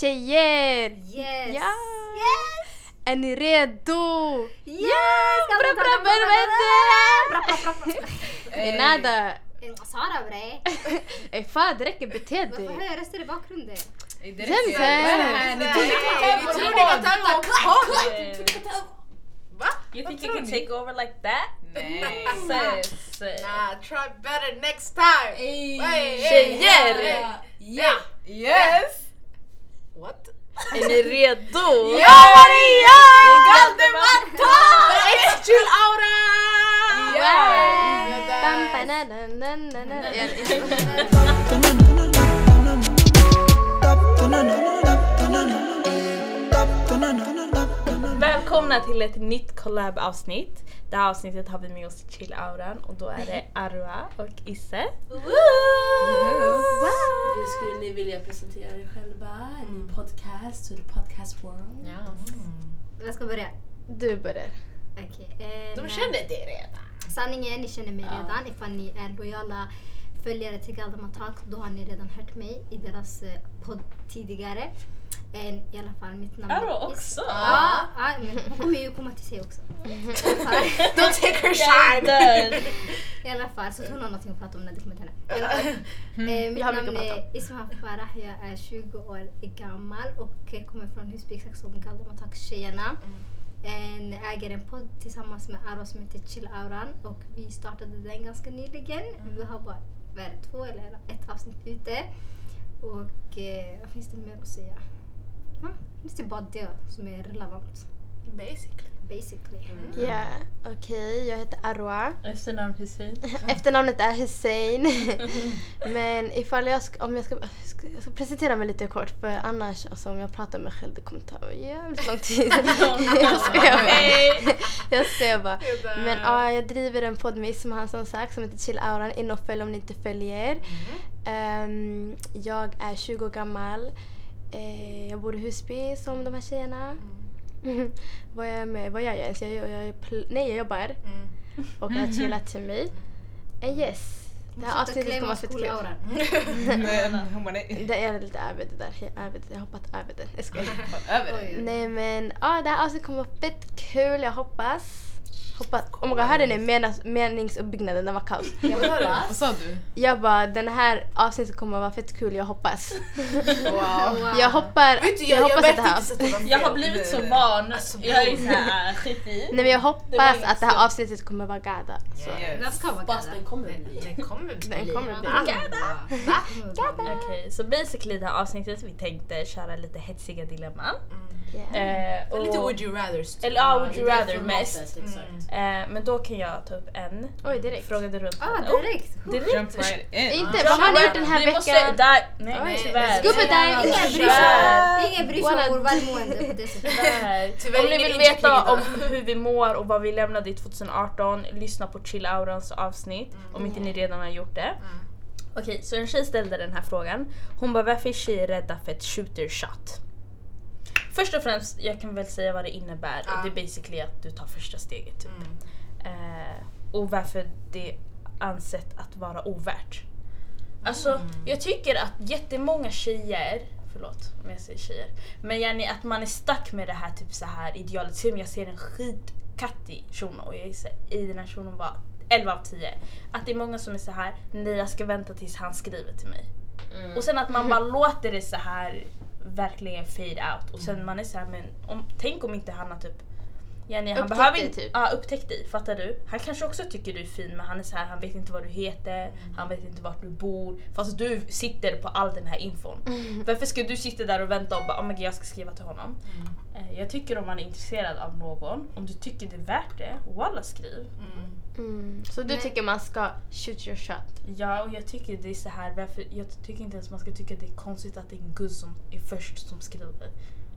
Tjejer! Yes! Ja! Yes! Är ni redo? Yes! Bra, bra, bra, bra, Eh, Nada! Sara bre! Ey fan det räcker, bete Varför hör dig! jag röster i bakgrunden? Det räcker. Jensen! Vad är det här? Ni tror ni kan ta över podd? Va? You think you can take over like that? Nej. Nah, try better next time. Hey, Tjejer! Ja! Yes! What? Är ni redo? Ja Maria! Galdemata! Chill aura! Bam, bananan, nanana. Ja, Välkomna till ett nytt collab-avsnitt. Det här avsnittet har vi med oss Chill-auran och då är det Arwa och Isse. Hur skulle ni vilja presentera er själva? En ny podcast to the podcast world. Jag ska börja. Du börjar. Okej. eh, De kände det redan. Sanningen, ni känner mig redan. Ifall ni är lojala följare till Galdem Attack då har ni redan hört mig i deras eh, podd tidigare. Eh, I alla fall mitt namn är- också? Ja, ja, men hon kommer ju komma till sig också. Don't take her shine! I alla fall så hon har någonting att prata om när det kommer till henne. Fall. Eh, mitt namn är Ismaha Farah, jag är 20 år gammal och kommer från Husby exakt som Galdem Attack tjejerna. En, äger en podd tillsammans med Arwa som heter Chill Auran och vi startade den ganska nyligen. Vi har bara två eller ett avsnitt ute. Och eh, vad finns det mer att säga? Ja, det är bara det som är relevant. Basically. Basically. Ja, okej. Jag heter Arwa. Efternamn Hussein. Efternamnet är Hussein. Men ifall jag ska, om jag ska, ska, jag ska presentera mig lite kort för annars alltså, om jag pratar med mig själv det kommer ta jävligt lång tid. jag skojar bara. jag skojar bara. Men ja, jag driver en podd med Ismahan som sagt som heter Chill Auran. In och följ om ni inte följer. Ehm, jag är 20 år gammal. Eh, jag bor i Husby som de här tjejerna. vad, jag är med, vad gör jag ens? Jag, jag, jag, nej, jag jobbar och har chillat till mig. And yes, det här avsnittet kommer vara fett kul. Nej. Det är lite arbete där. Jag- jag har hoppat över det. Jag skojar. Över det. Oj. Nej men ja, det här avsnittet kommer vara fett kul. Jag hoppas. Hoppas. Oh my god, hörde ni menas, meningsuppbyggnaden? Den var kaos. Vad sa du? Jag bara, den här avsnittet kommer vara fett kul. Jag hoppas. Wow. Jag hoppar. Vet du, Jag jag, jag hoppas att det här att det. Jag har blivit så van. Alltså, Jag är såhär skit i. Nej men jag Det hoppas inget att det här avsnittet kommer vara gada. Så. Yes. Den ska vara gada. den kommer bli. Den kommer bli. Den kommer bli. Gada. Okej, så basically det här avsnittet vi tänkte köra lite hetsiga dilemman. Yeah. Eh, och, Lite would you rather. Eller ja, would you det rather mest. Exakt. Eh, men då kan jag ta upp en. Oj direkt. Frågade runt. Ah, Oh, direkt! direkt. Jump right in. Inte, vad har ni gjort den här Vi måste- veckan? Där, nej, Oj. tyvärr. Ingen bryr sig Walla. om ni vill veta om hur vi mår och vad vi lämnade i 2018, lyssna på Chill Aurans avsnitt om inte ni redan har gjort det. Okej, så en tjej ställde den här frågan. Hon bara varför är tjejer rädda för ett shooter shot? Först och främst, jag kan väl säga vad det innebär. Ja. Det är basically att du tar första steget. Typ. Mm. Eh, och varför det är ansett att vara ovärt. Alltså, jag tycker att jättemånga tjejer, förlåt om jag säger tjejer, men Jenny, att man är stuck med det här typ så här idealet. Som jag ser en skitkattig shuno och jag så, i den här shunon var 11 av 10. Att det är många som är så här, nej jag ska vänta tills han skriver till mig. Och sen att man bara låter det så här verkligen fade out. Och sen man är så här, men om, tänk om inte han har typ Jenny, han Upptäckt behöver dig, inte, typ. ja, upptäckt dig, fattar du? Han kanske också tycker du är fin men han är så här, han vet inte vad du heter, han vet inte vart du bor. Fast du sitter på all den här infon. Varför ska du sitta där och vänta och bara oh my God, jag ska skriva till honom? Eh, Jag tycker om man är intresserad av någon, om du tycker det är värt det, walla skriv. Mm. Så du Men- tycker man ska shoot your shot? Ja och jag tycker det är så här, varför, jag tycker inte ens man ska tycka det är konstigt att det är en guzz som är först som skriver.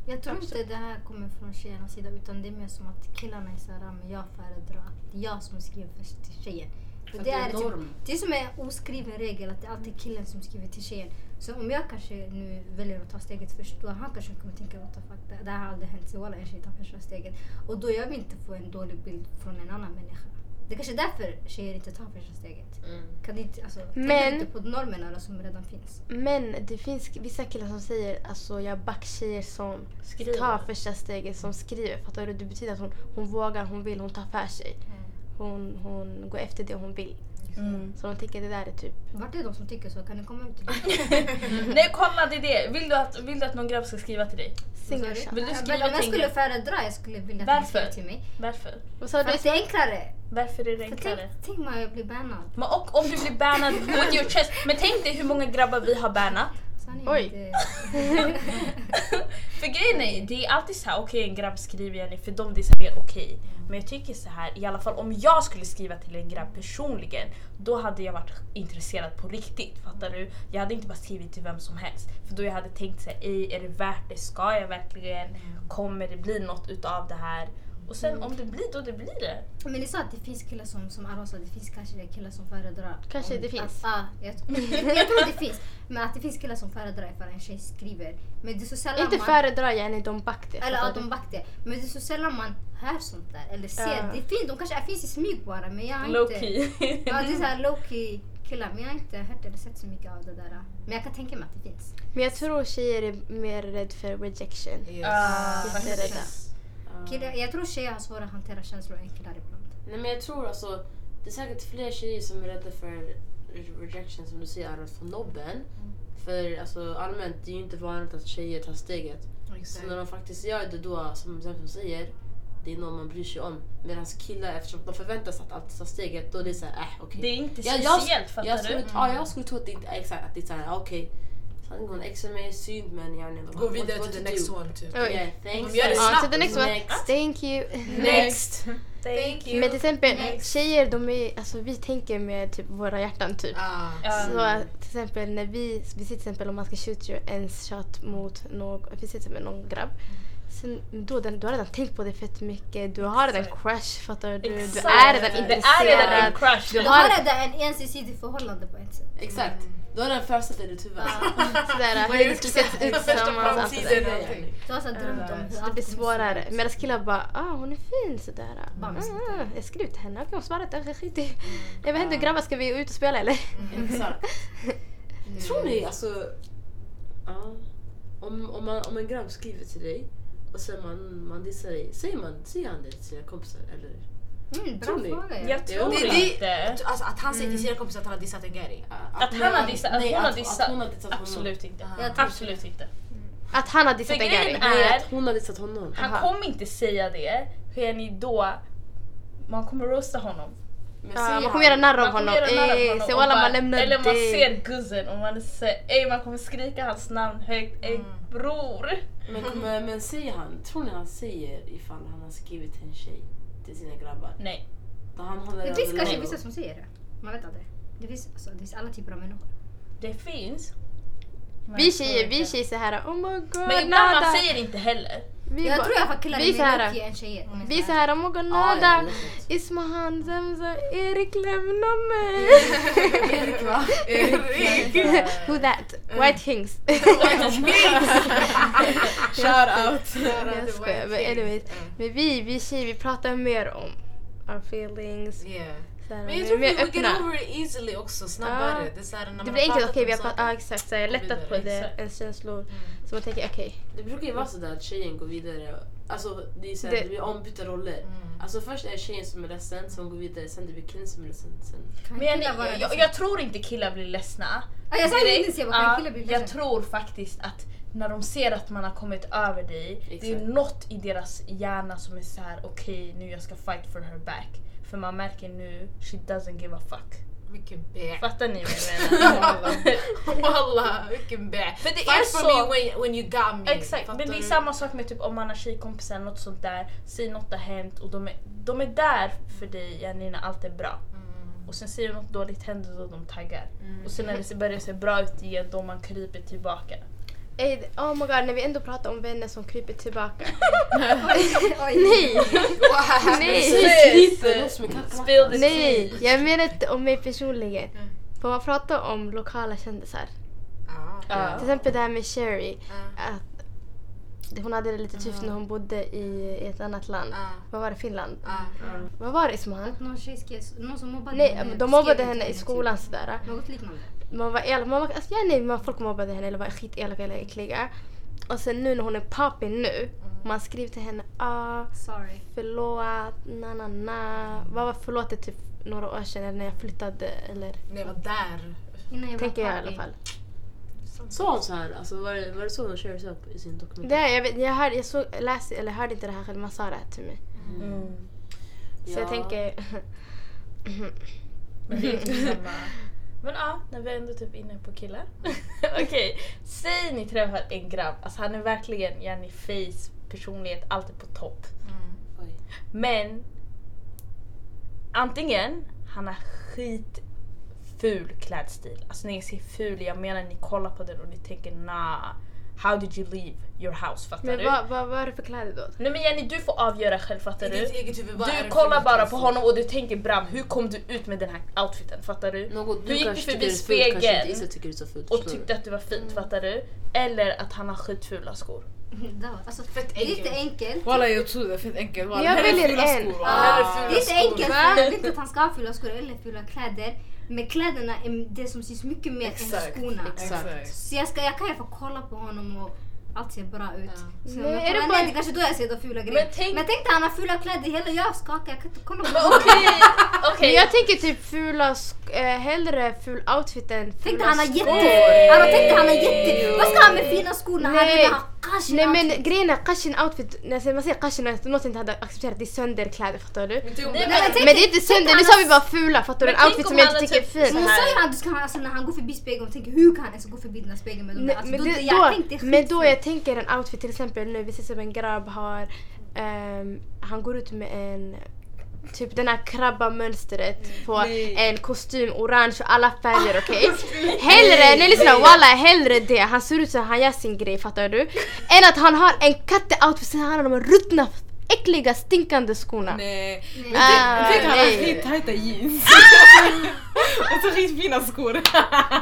Jag tror inte det här kommer från tjejernas sida utan det är mer som att killarna är såhär, men jag föredrar att det är jag som skriver först till tjejen. För det är typ, norm. det är som en oskriven regel att det är alltid killen som skriver till tjejen. Så om jag kanske nu väljer att ta steget först då han kanske kommer tänka what the fuck, det, det här har aldrig hänt så walla en tjej tar första steget. Och då jag vill inte få en dålig bild från en annan människa. Det är kanske är därför tjejer inte tar första steget. Mm. Kan det inte, alltså, Men- inte på normerna som redan finns. Men det finns vissa killar som säger alltså jag back tjejer som Skriver. tar första steget, som skriver. Fattar du? Det betyder att hon, hon vågar, hon vill, hon tar för sig. Hon, hon går efter det hon vill. Mm. Så de tycker det där är typ... Vart är de som tycker så? Kan ni komma ut till Nej kolla det är det. Vill du, att, vill du att någon grabb ska skriva till dig? Shot. Vill du skriva men Om jag till skulle föredra, jag skulle vilja att Varför? skrev till mig. Varför? Vad sa För du? att det är enklare. Varför är det För enklare? tänk, tänk mig att bli bannad. Men och om du blir bannad with your chest. Men tänk dig hur många grabbar vi har bannat. Sanningen, Oj. För grejen är, det är alltid så här, okej en grabb skriver Jenny för dem det är så mer okej. Men jag tycker så här, i alla fall om jag skulle skriva till en grabb personligen, då hade jag varit intresserad på riktigt. Fattar du? Jag hade inte bara skrivit till vem som helst. För då jag hade tänkt så här, "Ej, är det värt det? Ska jag verkligen? Kommer det bli något utav det här? Och sen om det blir då det blir det. Men ni sa att det finns killar som, som Aron sa, det finns kanske killar som föredrar. Kanske om- det finns. Att, ah, jag, jag tror det finns. Men att det finns killar som föredrar ifall en tjej skriver. Men det är så sällan Inte man... föredrar Jenny, de back det. Eller du? de back det. Men det är så sällan man hör sånt där. Eller ser. Ja. Det finns, de kanske finns i smyg bara men jag har Low inte... key. Ja, det är såhär low key killar men jag har inte hört eller sett så mycket av det där. Men jag kan tänka mig att det finns. Men jag tror tjejer är mer rädd för rejection. Ah, faktiskt. rädda. Killar, jag tror tjejer har svårare att hantera känslor än killar ibland. Nej men jag tror alltså, det är säkert fler tjejer som är rädda för re- rejection som du säger Aron, från nobben. För alltså allmänt, det är ju inte vanligt att tjejer tar steget. Så när de faktiskt gör det då, som Zemfon säger, det är någon man bryr sig om. Medan killar, eftersom de förväntas att alltid ta steget, då är det såhär, äh okej. Det är inte jag- speciellt fattar jag du? Ja, jag skulle tro att det inte är exakt, att det är såhär, okej. Sanningen exar mig synd men yani. Gå vidare till the next do? one typ. Oj. Yeah, thanks. De gör det snabbt. så the next one. Next. Thank you. Next. Thank you. Men till exempel Next. tjejer, de är, alltså, vi tänker med typ våra hjärtan typ. Ah. Så att, till exempel när vi, vi ser till exempel om man ska shoot your en shot mot någon, vi till exempel någon grabb. Sen, då, den, du har redan tänkt på det fett mycket, du har redan Exakt. crush fattar du? Du Exakt. är redan Det är intresserad. redan en crush. Du Du har redan en ensidig förhållande på ett sätt. Exakt. Du har den första i ditt huvud. sådär, hur är det skulle sett ut tillsammans. Du har så drömt om hur Så det blir svårare. Medan killar bara ah hon är fin sådär. Ah, jag skrev till henne, okej hon svarade inte, skit i. Jag vet inte grabbar ska vi ut och spela eller? Exakt. Tror ni alltså... Ja, om, om, man, om en grabb skriver till dig och sen man, man dissar dig, säger, man, säger han det till sina kompisar eller? Mm, bra fråga. Ja. Jag tror Det- det- inte. Alltså att han säger till sina kompisar att han har dissat en Gary. Att han har dissat, att nej, hon har att- dissat. Att hon har dissat honom. Absolut inte. Absolut inte. Att han har dissat en Gary. Nej, är, att hon har dissat honom. han Aha. kommer inte säga det. Hur är ni då? Man kommer roasta honom. Ja, man kommer göra narr av honom. Ey, se man lämnar Eller man dig. ser guzzen och man säger, ey man kommer skrika hans namn högt. Ey Mm. Bror. Men, men, men säger han, tror ni han säger ifall han har skrivit till en tjej till sina grabbar? Nej. Då han håller Det finns kanske vissa som säger det. Man vet aldrig. Det finns, alltså, det finns alla typer av människor. Det finns. Men Vi jag tjejer, vi tjejer såhär oh my god Men ibland nada. man säger inte heller. Vi Jag bara- tror i alla fall killar vi är så mer här- lucky än tjejer. om jag Vi ska såhär oh my god nada. är. Ismahan, Zemza, Erik lämna mig. Erik va? Who that? White Kings. Shout out. Jag skojar, men anyways. Men vi, vi tjejer, vi pratar mer om our feelings. Yeah. Såhär, Men jag tror vi we get over it easily också, snabbare. Ja. Det, är så här, när man Det blir enkelt, okej om vi har ja exakt, så jag har lättat på det, exakt. ens känslor. Mm. Så man tänker okej, Det brukar ju vara sådär att tjejen går vidare. Alltså det, är såhär, Det- det blir ombytta roller. Mm. Alltså först är det tjejen som är ledsen, som går vidare, sen det blir killen som är ledsen. Sen. Men jag, jag, jag tror inte killar blir ledsna. Ja, jag Direkt- bli Jag tror faktiskt att när de ser att man har kommit över dig, det är Exakt. något i deras hjärna som är så här: okej nu jag ska fight for her back. För man märker nu, she doesn't give a fuck. Vilken bä. Fattar ni vad jag menar? Wallah, vilken bä. För det Fight är for så- me when, when you got me. Exakt, Fattar men det är samma sak med typ om man har tjejkompisar eller något sånt där, säger något har hänt och de är, de är där för dig när allt är bra. Mm. Och sen säger något dåligt händer då de taggar. Mm. Och sen när det börjar se bra ut igen då man kryper tillbaka. Ey, oh my god, när vi ändå pratar om vänner som kryper tillbaka. Nej! Nej! Jag menar inte om mig personligen. Mm. Får man prata om lokala kändisar? Ah. Ja. Till exempel det här med Sherry. Ah. Att hon hade det lite tufft när hon bodde i, ett annat land. Vad var det? Finland? Vad var det Ismahan? Att någon tjej skrev, någon som mobbade Nej, henne de mobbade henne i typ. skolan sådär. Något liknande. Man var elak, man var, alltså, ja, nej, man, folk mobbade henne eller var skitelaka eller äckliga. Och sen nu när hon är poppin nu, man skriver till henne ah, Sorry. förlåt, na na na. Vad var förlåt typ några år sedan eller när jag flyttade eller När jag var där. Innan jag tänker var jag i alla fall. Sa hon så här? Alltså, var, det, var det så hon shares upp i sin Det, dokumentär? är- jag, vet, jag, hörde, jag såg, läste, eller hörde inte det här själv, man sa det här till mig. Mm. Så jag Ja. tänker, Men det är inte samma. Men ja, när vi är ändå typ inne på killar. Okej, säg ni träffar en grabb, alltså han är verkligen Jenny face, personlighet, allt är på topp. Oj. Men antingen han har skitful klädstil. Alltså när jag säger ful, jag menar ni kollar på den och ni tänker nah, how did you leave your house? Fattar men du? vad, vad, vad är det för kläder då? Nej men Jenny du får avgöra själv fattar I du? ditt eget huvud, vad är Du det kollar bara på honom och du tänker Bram, hur kom du ut med den här outfiten? Fattar du? Något Hur du gick du kanske förbi tycker är fult, kanske inte spegeln Issa tycker det är så fult. och förstår du? tyckte att det var fint, fattar du? Eller att han har skitfula skor. Alltså, Fett det är inte enkelt. Walla jag tror det är fett enkelt. Walla, Jag väljer fula en. skor, det är fula inte skor. enkelt för jag vill inte att han ska ha fula skor eller fula kläder. Men kläderna är det som syns mycket mer Exakt. än skorna. Exakt. Så jag, ska, jag kan ju få kolla på honom och allt ser bra ut. Ja. Så Nej, men är det bara- ner, det kanske då jag ser de fula grejerna. Men tänk- Men tänk dig han har fula kläder, hela jag skakar, jag kan inte kolla på honom. okej, Men okej. jag tänker typ fula, sk- eh, hellre ful outfit än Tänk dig fula han har skor. jätte... Han har tänkt dig han har jätte... Vad ska han med fina skor när han Nej. redan har cashin Nej men outfit? grejen är kashin outfit, när man säger kashin och något inte hade accepterat det är sönderkläder fattar du? Men det- men Men det är inte sönder, nu sa vi bara fula fattar du? Men En outfit om som jag inte tycker är typ fin. så Men här- så är han, du ska, alltså, när han går förbi spegeln och tänker hur kan han ens gå förbi den här spegeln med de där? Alltså, men, då, det, jag då, tänkte men då jag tänker en outfit till exempel nu, vi ser som en grabb har, ehm, han går ut med en Typ den här krabbamönstret på Nej. en kostym, orange och alla färger okej? Hellre, nej lyssna walla hellre det, han ser ut som han gör sin grej fattar du? Än att han har en katteoutfit, sen har han de här ruttna äckliga stinkande skorna. Nej. Men. Ah, tänk, tänk han har skittajta jeans. och så skitfina skor.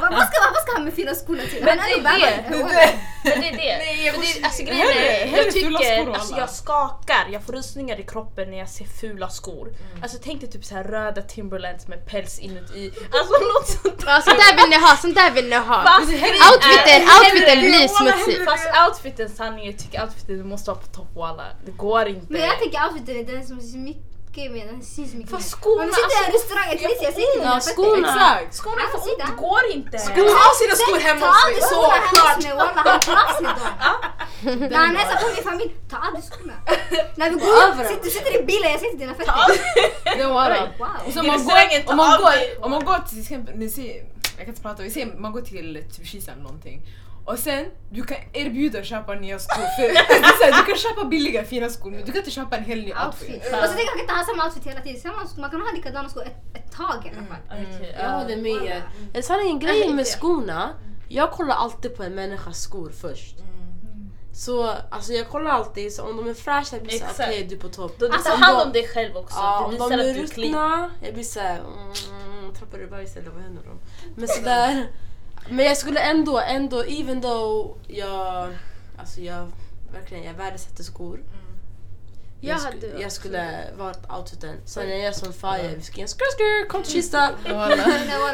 Vad, vad, ska, vad ska han med fina skorna till? Men Han det är värvad. det. Men det är det. Nej, jag det alltså, grejen är, hellre jag tycker, skor, alltså, jag skakar, jag får rysningar i kroppen när jag ser fula skor. Mm. Alltså tänk dig typ så här röda Timberlands med päls inuti. Alltså något sånt Ja, sånt där vill ni ha, sånt där vill ni ha. Fast Outfiten, är- outfiten blir smutsig. Fast outfiten sanning, jag tycker outfiten måste vara på topp. Det går inte. Men jag tänker outfiten är den som syns mycket mer, den syns mycket Fast mer. skorna, Om vi sitter i alltså- restaurang, jag jag sitter i Ja, dina skorna. Exakt. Skorna är för Alltså, ont, det går inte. Skor, ha sina skor hemma Ta hos av mig, dig skorna hemma hos såklart! mig walla, han tar av sig dem. När han hälsar på min familj, ta av dig skorna. När vi går ut, Överallt. sitter, i bilen, jag ser till dina Ta fötter. av Det var det. Wow. Och så I man restaurangen, går, ta om, man av går, dig. man till ser, jag kan inte prata, vi ser, man går till typ Kisa eller någonting och sen du kan erbjuda köpa nya skor. För, det är så här, du kan köpa billiga fina skor men du kan inte köpa en hel ny outfit. Outfit. Och så tänker jag, man inte ha samma outfit hela tiden. Man kan ha likadana skor ett, ett tag i alla fall. Okej, Jag ja. håller med er. En Jag vet med skorna, jag kollar alltid på en människas skor först. Så alltså jag kollar alltid, så om de är fräscha jag blir såhär okej du är på topp. Alltså, om hand om dig själv också. Ja, om de är ruttna, jag blir såhär mm, trappar du bajs eller vad händer då? Men sådär. Men jag skulle ändå, ändå, even though jag, alltså jag verkligen, jag värdesätter skor. Jag sk- hade jag skulle varit outfiten. Så när jag är som Faye, vi ska en skrr skrr, kom till Kista,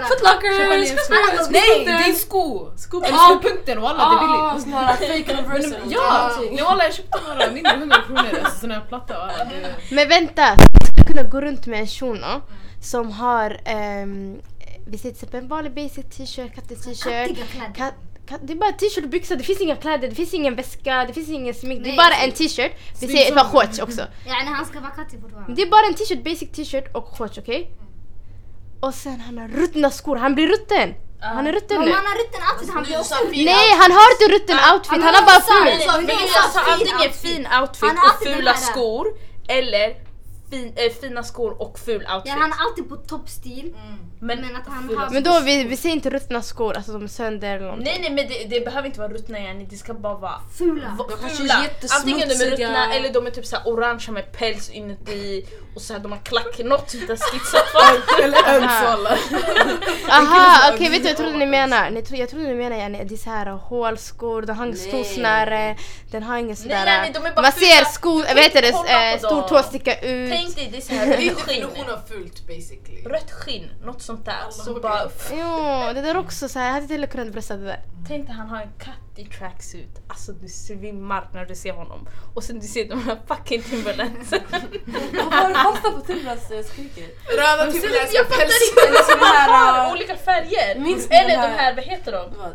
footlocker. Nej, din sko! Skopunkten walla, det är Ah, billigt. sån här fake converse. Ja! Nej, walla, jag köpte några mindre än 100 kronor, alltså sån här platta walla. det- Men vänta, jag skulle kunna gå runt med en shuno som har, um, vi säger till exempel en vanlig basic t-shirt, katte-t-shirt. Kattiga kläder. Ka- ka- det är bara t-shirt och byxor, det finns inga kläder, det finns ingen väska, det finns ingen smink. Det är bara en t-shirt. Vi säger ett par shorts också. Ja, han ska vara kattig fortfarande. Det är bara en t-shirt, basic t-shirt och shorts, okej? Och sen han har ruttna skor, han blir rutten. Han är rutten nu. han har rutten outfit, han blir också rutten. Nej, han har inte rutten outfit, han har bara ful. Alltså antingen outfit. fin outfit Han har och fula skor eller fin, äh, fina skor och ful outfit. Ja, han är alltid på toppstil. men, Men att han har- Men då, vi, vi säger inte ruttna skor, alltså de är sönder eller någonting. Nej nej men det, det behöver inte vara ruttna yani, det ska bara vara Fula. va- De fula. Antingen de är ruttna eller de är typ såhär orangea med päls inuti och så här, de har klack, något sånt där skitsat på. Eller önsålar. Aha, okej vet du jag trodde ni menar? Ni tro, jag trodde ni menar yani, det är så här hålskor, den har inget Nej. stosnäre, den har ingen sådär... nej, de är bara man fula. ser skor, vad heter inte det, eh, stortå sticka ut. Tänk dig det är såhär Det är rött skinn. definition av fult basically. Rött skinn, något sånt där. Så okej. bara, Jo, det där också så här, jag hade till och med kunnat brösta det där. tänk dig han har en katt i tracksuit. Alltså du svimmar när du ser honom. Och sen du ser de här fucking Timberlandsen. Varför har du fastnat på Timberlands eh, skriker? Röda typ jag fattar inte, eller som här, olika färger. Eller de här- här, vad heter de? Vad?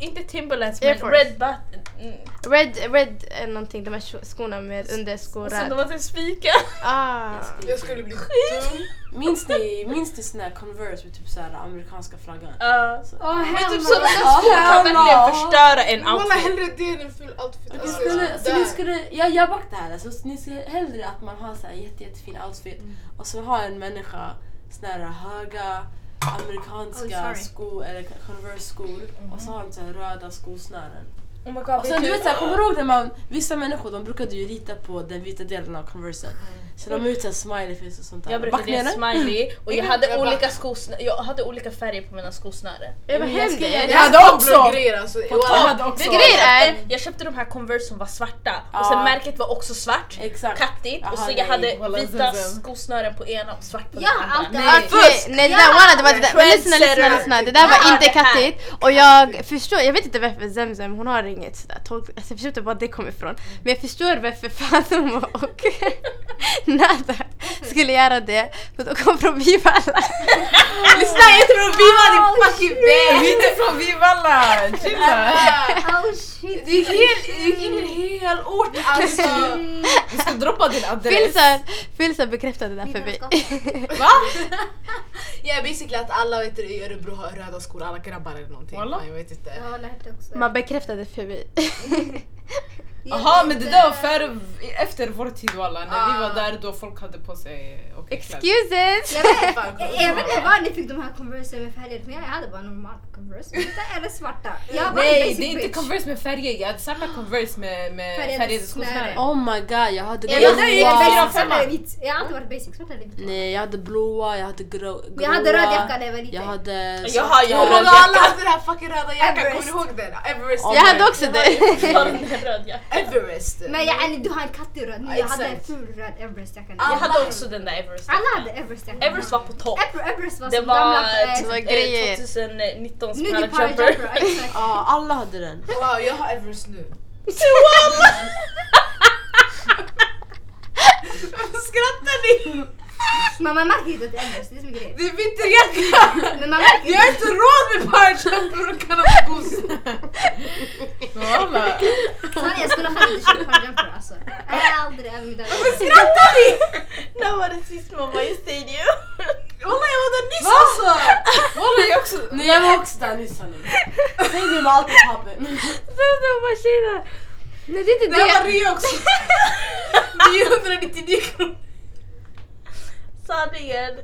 Inte Timberlands Air men Force. Red Button. Mm. Red, red är någonting, de här skorna med Och sen de underskor. var typ spikar. Ah. Jag skulle bli dum. Minns ni, minns ni såna här Converse med typ såhär amerikanska flaggan? Ja. Åh, Men hell typ sådana skor kan verkligen förstöra en outfit. hellre det än en ful outfit. Ni Alltså, skulle, så ni skulle, jag, jag backar det här, alltså, så ni skulle hellre att man har så här jätte, jättefin outfit och så har en människa såna här höga amerikanska Oh, skor eller Converse skor och så har de så röda skosnören. Oh my god, Och sen du vet såhär, kommer du ihåg när man, vissa människor de brukade ju rita på den vita delen av Conversen. Så de ut såhär smiley face och sånt där. Jag brukade det? smiley och jag hade Jag olika skosnär, jag hade olika färger på mina skosnären. Ja, vad Men jag göra- hade också grejer alltså. Det grejer är- Jag köpte de här Converse som var svarta Ja. och sen märket var också svart, Exakt. kattigt och så jag hade vita skosnören på ena och svart på Ja, den andra. allt Nej. det där, walla, det var det där. Men lyssna, lyssna, lyssna. Det där var inte kattigt. Och jag förstår, jag vet inte varför Zemzem, hon har inget sådär tolk... Alltså jag förstår inte var det kommer ifrån. Men jag förstår varför Fatima och Nada skulle göra det. För de kom från Vivalla. Lyssna jag tror vi var din fucking bäst! Vi är inte från Vivalla! Chilla! Oh shit. Det är helt, det är ingen hel ort alltså. Vi ska droppa din adress. Filsar bekräftade det där för mig. Va? Ja basically att alla vet du, i Örebro har röda skor, alla grabbar eller någonting. Jag vet inte. Man bekräftade för vi. Jaha men det där var före, efter vår tid walla. När vi Ah. var där då folk hade på sig kläder. Excuses! Jag vet, jag, jag inte var ni fick de här Converse med färger för jag hade bara normala Converse. Vita eller svarta. Jag Nej det är inte. Converse med färger, jag hade svarta Converse med, med Färgade färgade snören. skosnären. Oh my god, jag hade Jag, är jag. Jag har alltid varit basic, svart eller vit. Nej, jag hade blåa, jag hade grå. Jag hade röd jacka när jag var liten. Jag hade Jag my röd god, alla hade den här fucking röda jackan, kommer ni ihåg den? Everest. Oh Jag hade också det. Jacka. Everest. Men jag, eller, du har en kattig röd. Ja, Jag hade en ful röd Everest-jacka. Jag hade också den där Everest Alla hade Everest-jacka. Everest var på topp. Ever- Everest var Det som var, gamla... Det var eh, grejer. 2019 Nu är det Parajumper. Ja, alla hade den. Wow, jag har Everest nu. Skrattar ni? Men man märker inte att det är Everest, det är som är grejen. Det är vinterjacka! Men man märker Jag har inte råd med parajumper och kanadagos. Walla. Sanningen, jag skulle fan inte köpa parajumper alltså. Jag har aldrig även mitt Varför skrattar ni? När var det sist man var i stadium? Walla jag var där nyss alltså! Walla jag också. Nej, jag var också där nyss hörni. Säg du med allt i pappen. Sådana maskiner. Nej det är inte Det här var det. Rio också. 999 kronor. Sanningen.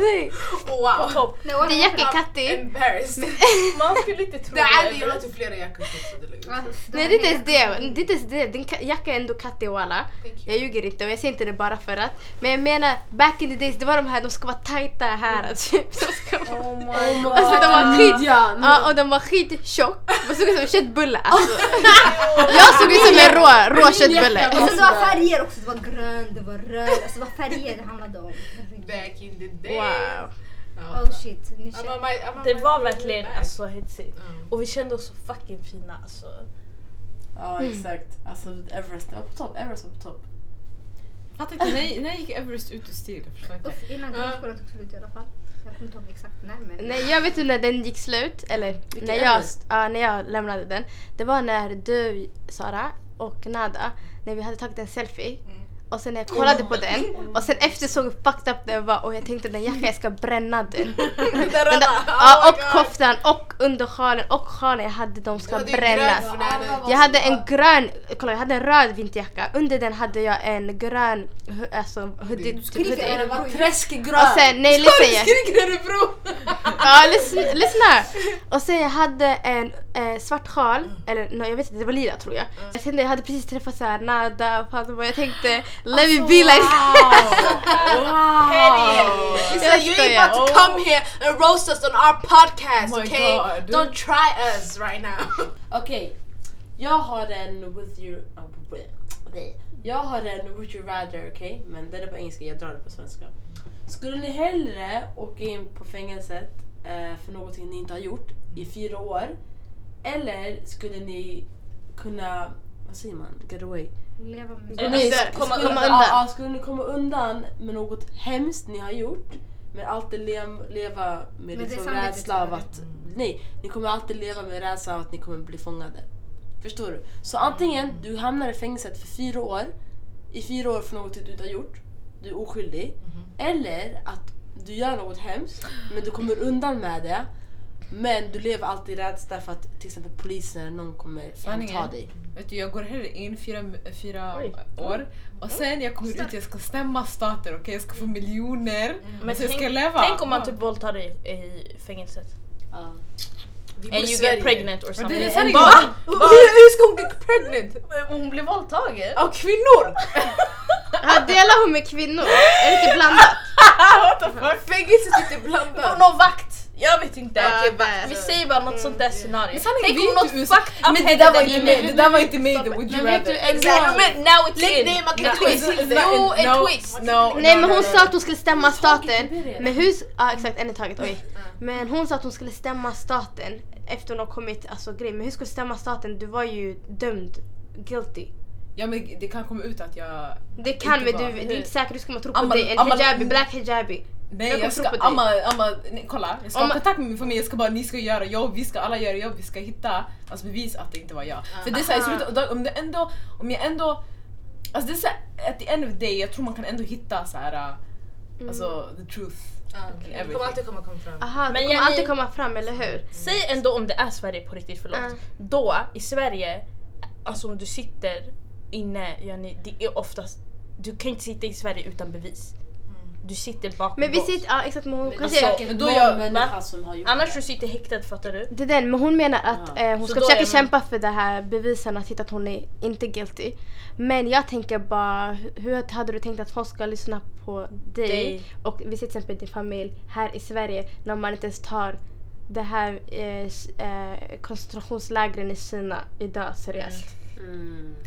Nej. Wow. topp. Nej, what Det är jättekattig. Embarrassed. Man skulle inte tro Det är jag har typ flera jackor också. det är de Nej det inte ens det. Det är inte ens det. Din ka- jacka är ändå kattig walla. Jag ljuger inte och jag säger inte det bara för att. Men jag menar back in the days, det var de här, de ska vara tajta här typ. De ska vara... Oh my god. Alltså de var skit... Ja och de var skittjock. Man såg ut som en köttbulle alltså. Jag såg ut som en rå, rå köttbulle. Och sen det var färger också, det var grön, det var röd, alltså det var färger det handlade om. Back in the day. Wow. Ja. Oh shit, ni I'm känner. on my- I'm on Det my var verkligen alltså hetsigt. Mm. Och vi kände oss så fucking fina alltså. Ja, exakt. Alltså Everest, var på topp. Everest var på topp. Fattar inte, när, när gick Everest ut ur stil? Jag förstår inte. Uff, innan grundskolan tog slut i alla fall. Jag kommer inte ihåg exakt när men. Nej jag vet ju när den gick slut, eller Vilken när jag, ja, när jag lämnade den. Det var när du Sara och Nada, när vi hade tagit en selfie. Och sen när jag kollade på den och sen efter såg hur fucked up den var och jag tänkte den jackan jag ska bränna den. den där, ja, och koftan och undersjalen och sjalen jag hade de ska brännas. Jag hade en grön, kolla jag hade en röd vinterjacka. Under den hade jag en grön alltså, hoodie. hoodie. Träskgrön! Och sen, nej lyssna jag. Skriker Örebro! Ja, lyssna, lyssna! Och sen jag hade en eh, svart sjal, eller no, jag vet inte, det var lila tror jag. Jag tänkte jag hade precis träffat såhär Nada och Fatima och jag tänkte let me be like He said you ain't about to come here and roast us on our podcast, Oh my okay? God. Don't try us right now. Okej, jag har en with you... oh. Jag har en would you rather, okej? Men den är på engelska, jag drar det på svenska. Skulle ni hellre åka in på fängelset eh, för någonting ni inte har gjort i fyra år? Eller skulle ni kunna, vad säger man, get away? Leva med Nej, komma skulle- undan. undan. Ja, skulle ni komma undan med något hemskt ni har gjort men alltid le- leva med det liksom rädsla av tror att... Nej, ni kommer alltid leva med rädsla av att ni kommer bli fångade. Förstår du? Så antingen du hamnar i fängelset för fyra år, i fyra år för något du inte har gjort, du är oskyldig. Eller att du gör något hemskt men du kommer undan med det. Men du lever alltid i rädsla för att till exempel polisen eller någon kommer Sanningen. ta dig. Vet du, jag går hellre in fyra, fyra år och sen jag kommer ut jag ska stämma stater, okej? Jag ska få miljoner. Men och sen ska tänk, jag leva. tänk om man typ våldtar dig i fängelset. Bor And you Sverige. get pregnant or something. det är Hur, ska hon bli pregnant? hon blir våldtagen? Av kvinnor? Ja, delar hon med kvinnor? Är det inte blandat? Fängelset är inte blandat. Någon vakt? Jag vet inte. Ja, Okej, nej. vi säger bara något sånt där scenario. Men sanningen, Tänk vi är om något inte USA. fucked up Men det där var inte med, det där var inte med i the would you vet du, rather. Exakt, men now it's in. ner, man kan Now twist it's it. in. Jo, en No, twist. No, Nej no, men hon no, sa att hon skulle stämma staten. Men hur... Ja exakt, en i taget. Oj. Men hon sa att hon skulle stämma staten efter hon har kommit, alltså grej. Men hur skulle du stämma staten? Du var ju dömd. Guilty. Ja men det kan komma ut att jag... Det kan Inte men bara, du, det är inte säkert du ska tro på dig. En hijabi, black hijabi. Nej Jag jag, kommer ska, amma, amma, nej, kolla. Jag ska Om- ha kontakt med min familj, jag ska bara, ni ska göra jobb, vi ska alla göra jobb, vi ska hitta alltså bevis att det inte var jag. För det är såhär, dagen, om det ändå, om jag ändå, alltså det är såhär, at the end of the day, jag tror man kan ändå hitta såhär, uh, alltså the truth. Det kommer alltid komma, komma fram. Aha, det Men kommer Jenny- alltid komma fram, eller hur? Säg ändå om det är Sverige på riktigt, förlåt. Ja. Då, i Sverige, alltså om du sitter inne, Jenny, det är oftast, du kan inte sitta i Sverige utan bevis. Du sitter bakom Men vi sitter, ja exakt men hon Men kanske... alltså, Men då jag- människa som har gjort Annars det. du sitter häktad, fattar du? Det är den, men hon menar att Ja. eh, hon Så ska försöka man- kämpa för det här bevisen att hitta att hon är inte guilty. Men jag tänker bara, hu- hur hade du tänkt att folk ska lyssna på dig, Dig. och vi till exempel din familj här i Sverige när man inte ens tar det här eh, eh, koncentrationslägren i Kina idag seriöst. Mm.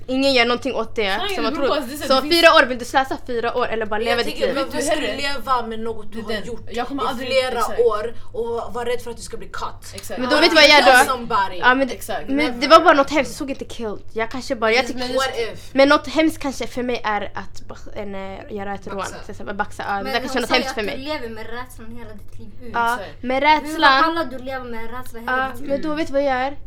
Ingen gör någonting åt det. Nej, man tror, så- så det finns- fyra år, vill du slösa fyra år eller bara Men leva ditt liv? Du ska hellre- leva med något du har den. gjort Jag kommer i aldrig- flera exakt. år och vara rädd för att du ska bli cut? Exakt. Men då vet du vad jag gör då? Somebody. Ja, men, det- Exakt. men det var bara något hemskt, jag såg inte killed. Jag kanske bara, jag tycker, What if? Men något hemskt kanske för mig är att en, eh, göra ett rån. Baxa. Baxa. Ja, det Men kanske är hon något sa ju hemskt för att du mig. lever med rädslan hela ditt liv. Ja, med rädslan. alla du lever med rädsla hela ditt liv. men då vet du vad jag gör?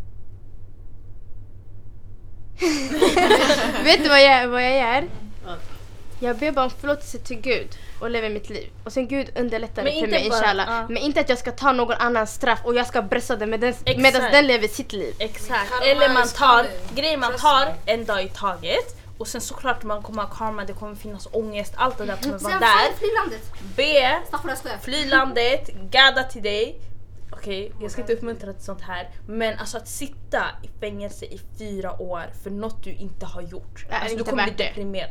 vet du vad jag, vad jag gör? Ja. Jag ber bara om förlåtelse till Gud och lever mitt liv. Och sen Gud underlättar det för mig bara- inshallah. ja. Men inte att jag ska ta någon annans straff och jag ska brösta den medan den lever sitt liv. Exakt. Eller man tar, grejen man tar en dag i taget och sen såklart man kommer ha karma, det kommer finnas ångest, allt det där kommer vara där. Be, fly landet, gadda till dig. Okej, jag ska inte uppmuntra till sånt här. Men alltså att sitta i fängelse i fyra år för något du inte har gjort. är Alltså, du kommer bli det. deprimerad.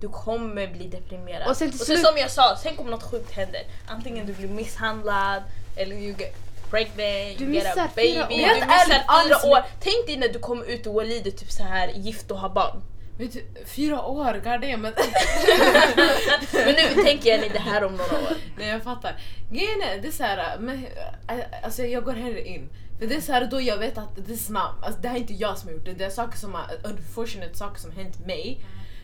Du kommer bli deprimerad. Och sen och sen som jag sa, tänk om något sjukt händer. Antingen du blir misshandlad eller you get pregnant, Du you get a baby. fyra år. Du missar fyra alls- år. Tänk dig när du kommer ut ur Walid och typ så här gift och har barn. Vet du, fyra år, goddamn. Men Men nu tänker jag det här om några år. Nej jag fattar. Grejen är, det är såhär, men, äh, alltså jag går hellre in. För det är såhär då jag vet att det är snabbt, alltså det här är inte jag som har gjort det, det är saker som unfortunate saker som har hänt mig.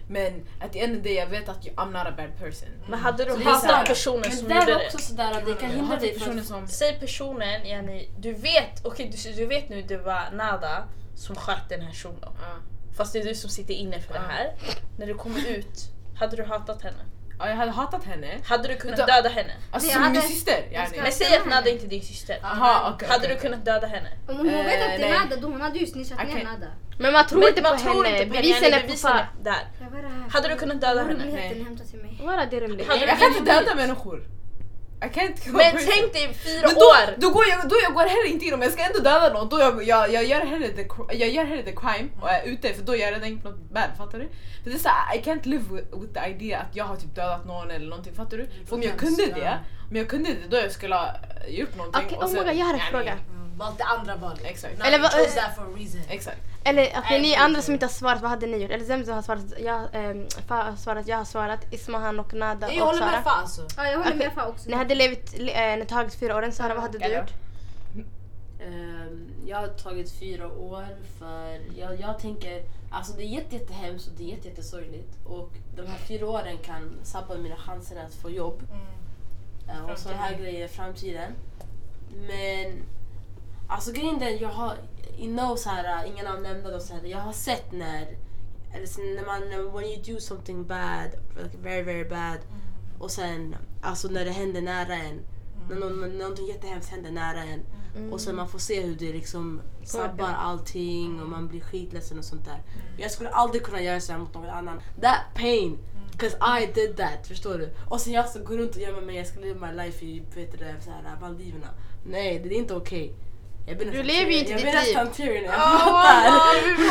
Men at the end of the day jag vet att jag, I'm not a bad person. Men hade du Så det är så hatat här- personen Men som det gjorde är det? också sådär att det kan hindra dig från personer som... Säg personen, yani, du vet, okej du, du vet nu det var Nada som sköt den här shunon. Ja. Fast det är du som sitter inne för det här. När du kommer ut, Hade du hatat henne? Ja, jag hade hatat henne. Hade du kunnat döda henne? Alltså som min hade- syster. jag. Men säg att Nada inte är din syster. Aha, okej. Hade okej. du kunnat döda henne? Om hon vet att det är Nada, då hon hade ju snitchat ner Okej. Nada. Men man tror Men inte på man tror henne. inte på henne, Bevisen är på bevisen där. Hade du kunnat döda henne? Nej. hämtar till mig. Bara det är rimligt. Hade- Jag kan inte Men tänk dig fyra Men då, år! då, går jag, då jag går heller inte in om jag ska ändå döda någon, då jag, jag, jag, gör hellre the, jag gör hellre the crime och är ute för då gör jag redan inte något bad, fattar du? För det är såhär, I can't live with, with the idea att jag har typ dödat någon eller någonting, fattar du? För om jag kunde det, om jag kunde det då jag skulle ha eh, gjort någonting Okej, oh my god, jag har en fråga. Valt det andra valet. Exakt. Eller vad- chose that for a reason. Exakt. Eller okej, ni inte andra som inte har svarat, vad hade ni gjort? Eller Zemzo har svarat, jag, ähm, Fa har svarat, jag har svarat, Ismahan och Nada Jag och håller Sara. med fan alltså. Ja, jag håller med Fa också. Ni hade levt, äh, ni tagit fyra åren, Sara vad hade du gjort? Ehm, jag har tagit fyra år för jag, jag tänker, alltså det är jätte, jättehemskt och det är jätte, jättesorgligt och de här fyra åren kan sabba mina chanser att få jobb eh, och sådana här grejer i framtiden. Men alltså grejen är jag har, know så här, ingen annan nämnde det, så här, jag har sett när, eller när man, when you do something bad, like very very bad och sen alltså när det händer nära en, när någon, när någonting jättehemskt händer nära en och sen man får se hur det liksom sabbar allting och man blir skitledsen och sånt där. Jag skulle aldrig kunna göra så mot någon annan. That pain, cause I did that, förstår du? Och sen jag ska gå runt och gömma mig, jag ska live my life i vet du, det, så här, Maldiverna. Nej, det är inte okej. Blir Du lever ju inte jag ditt blir liv. nästan Tyrion när jag pratar.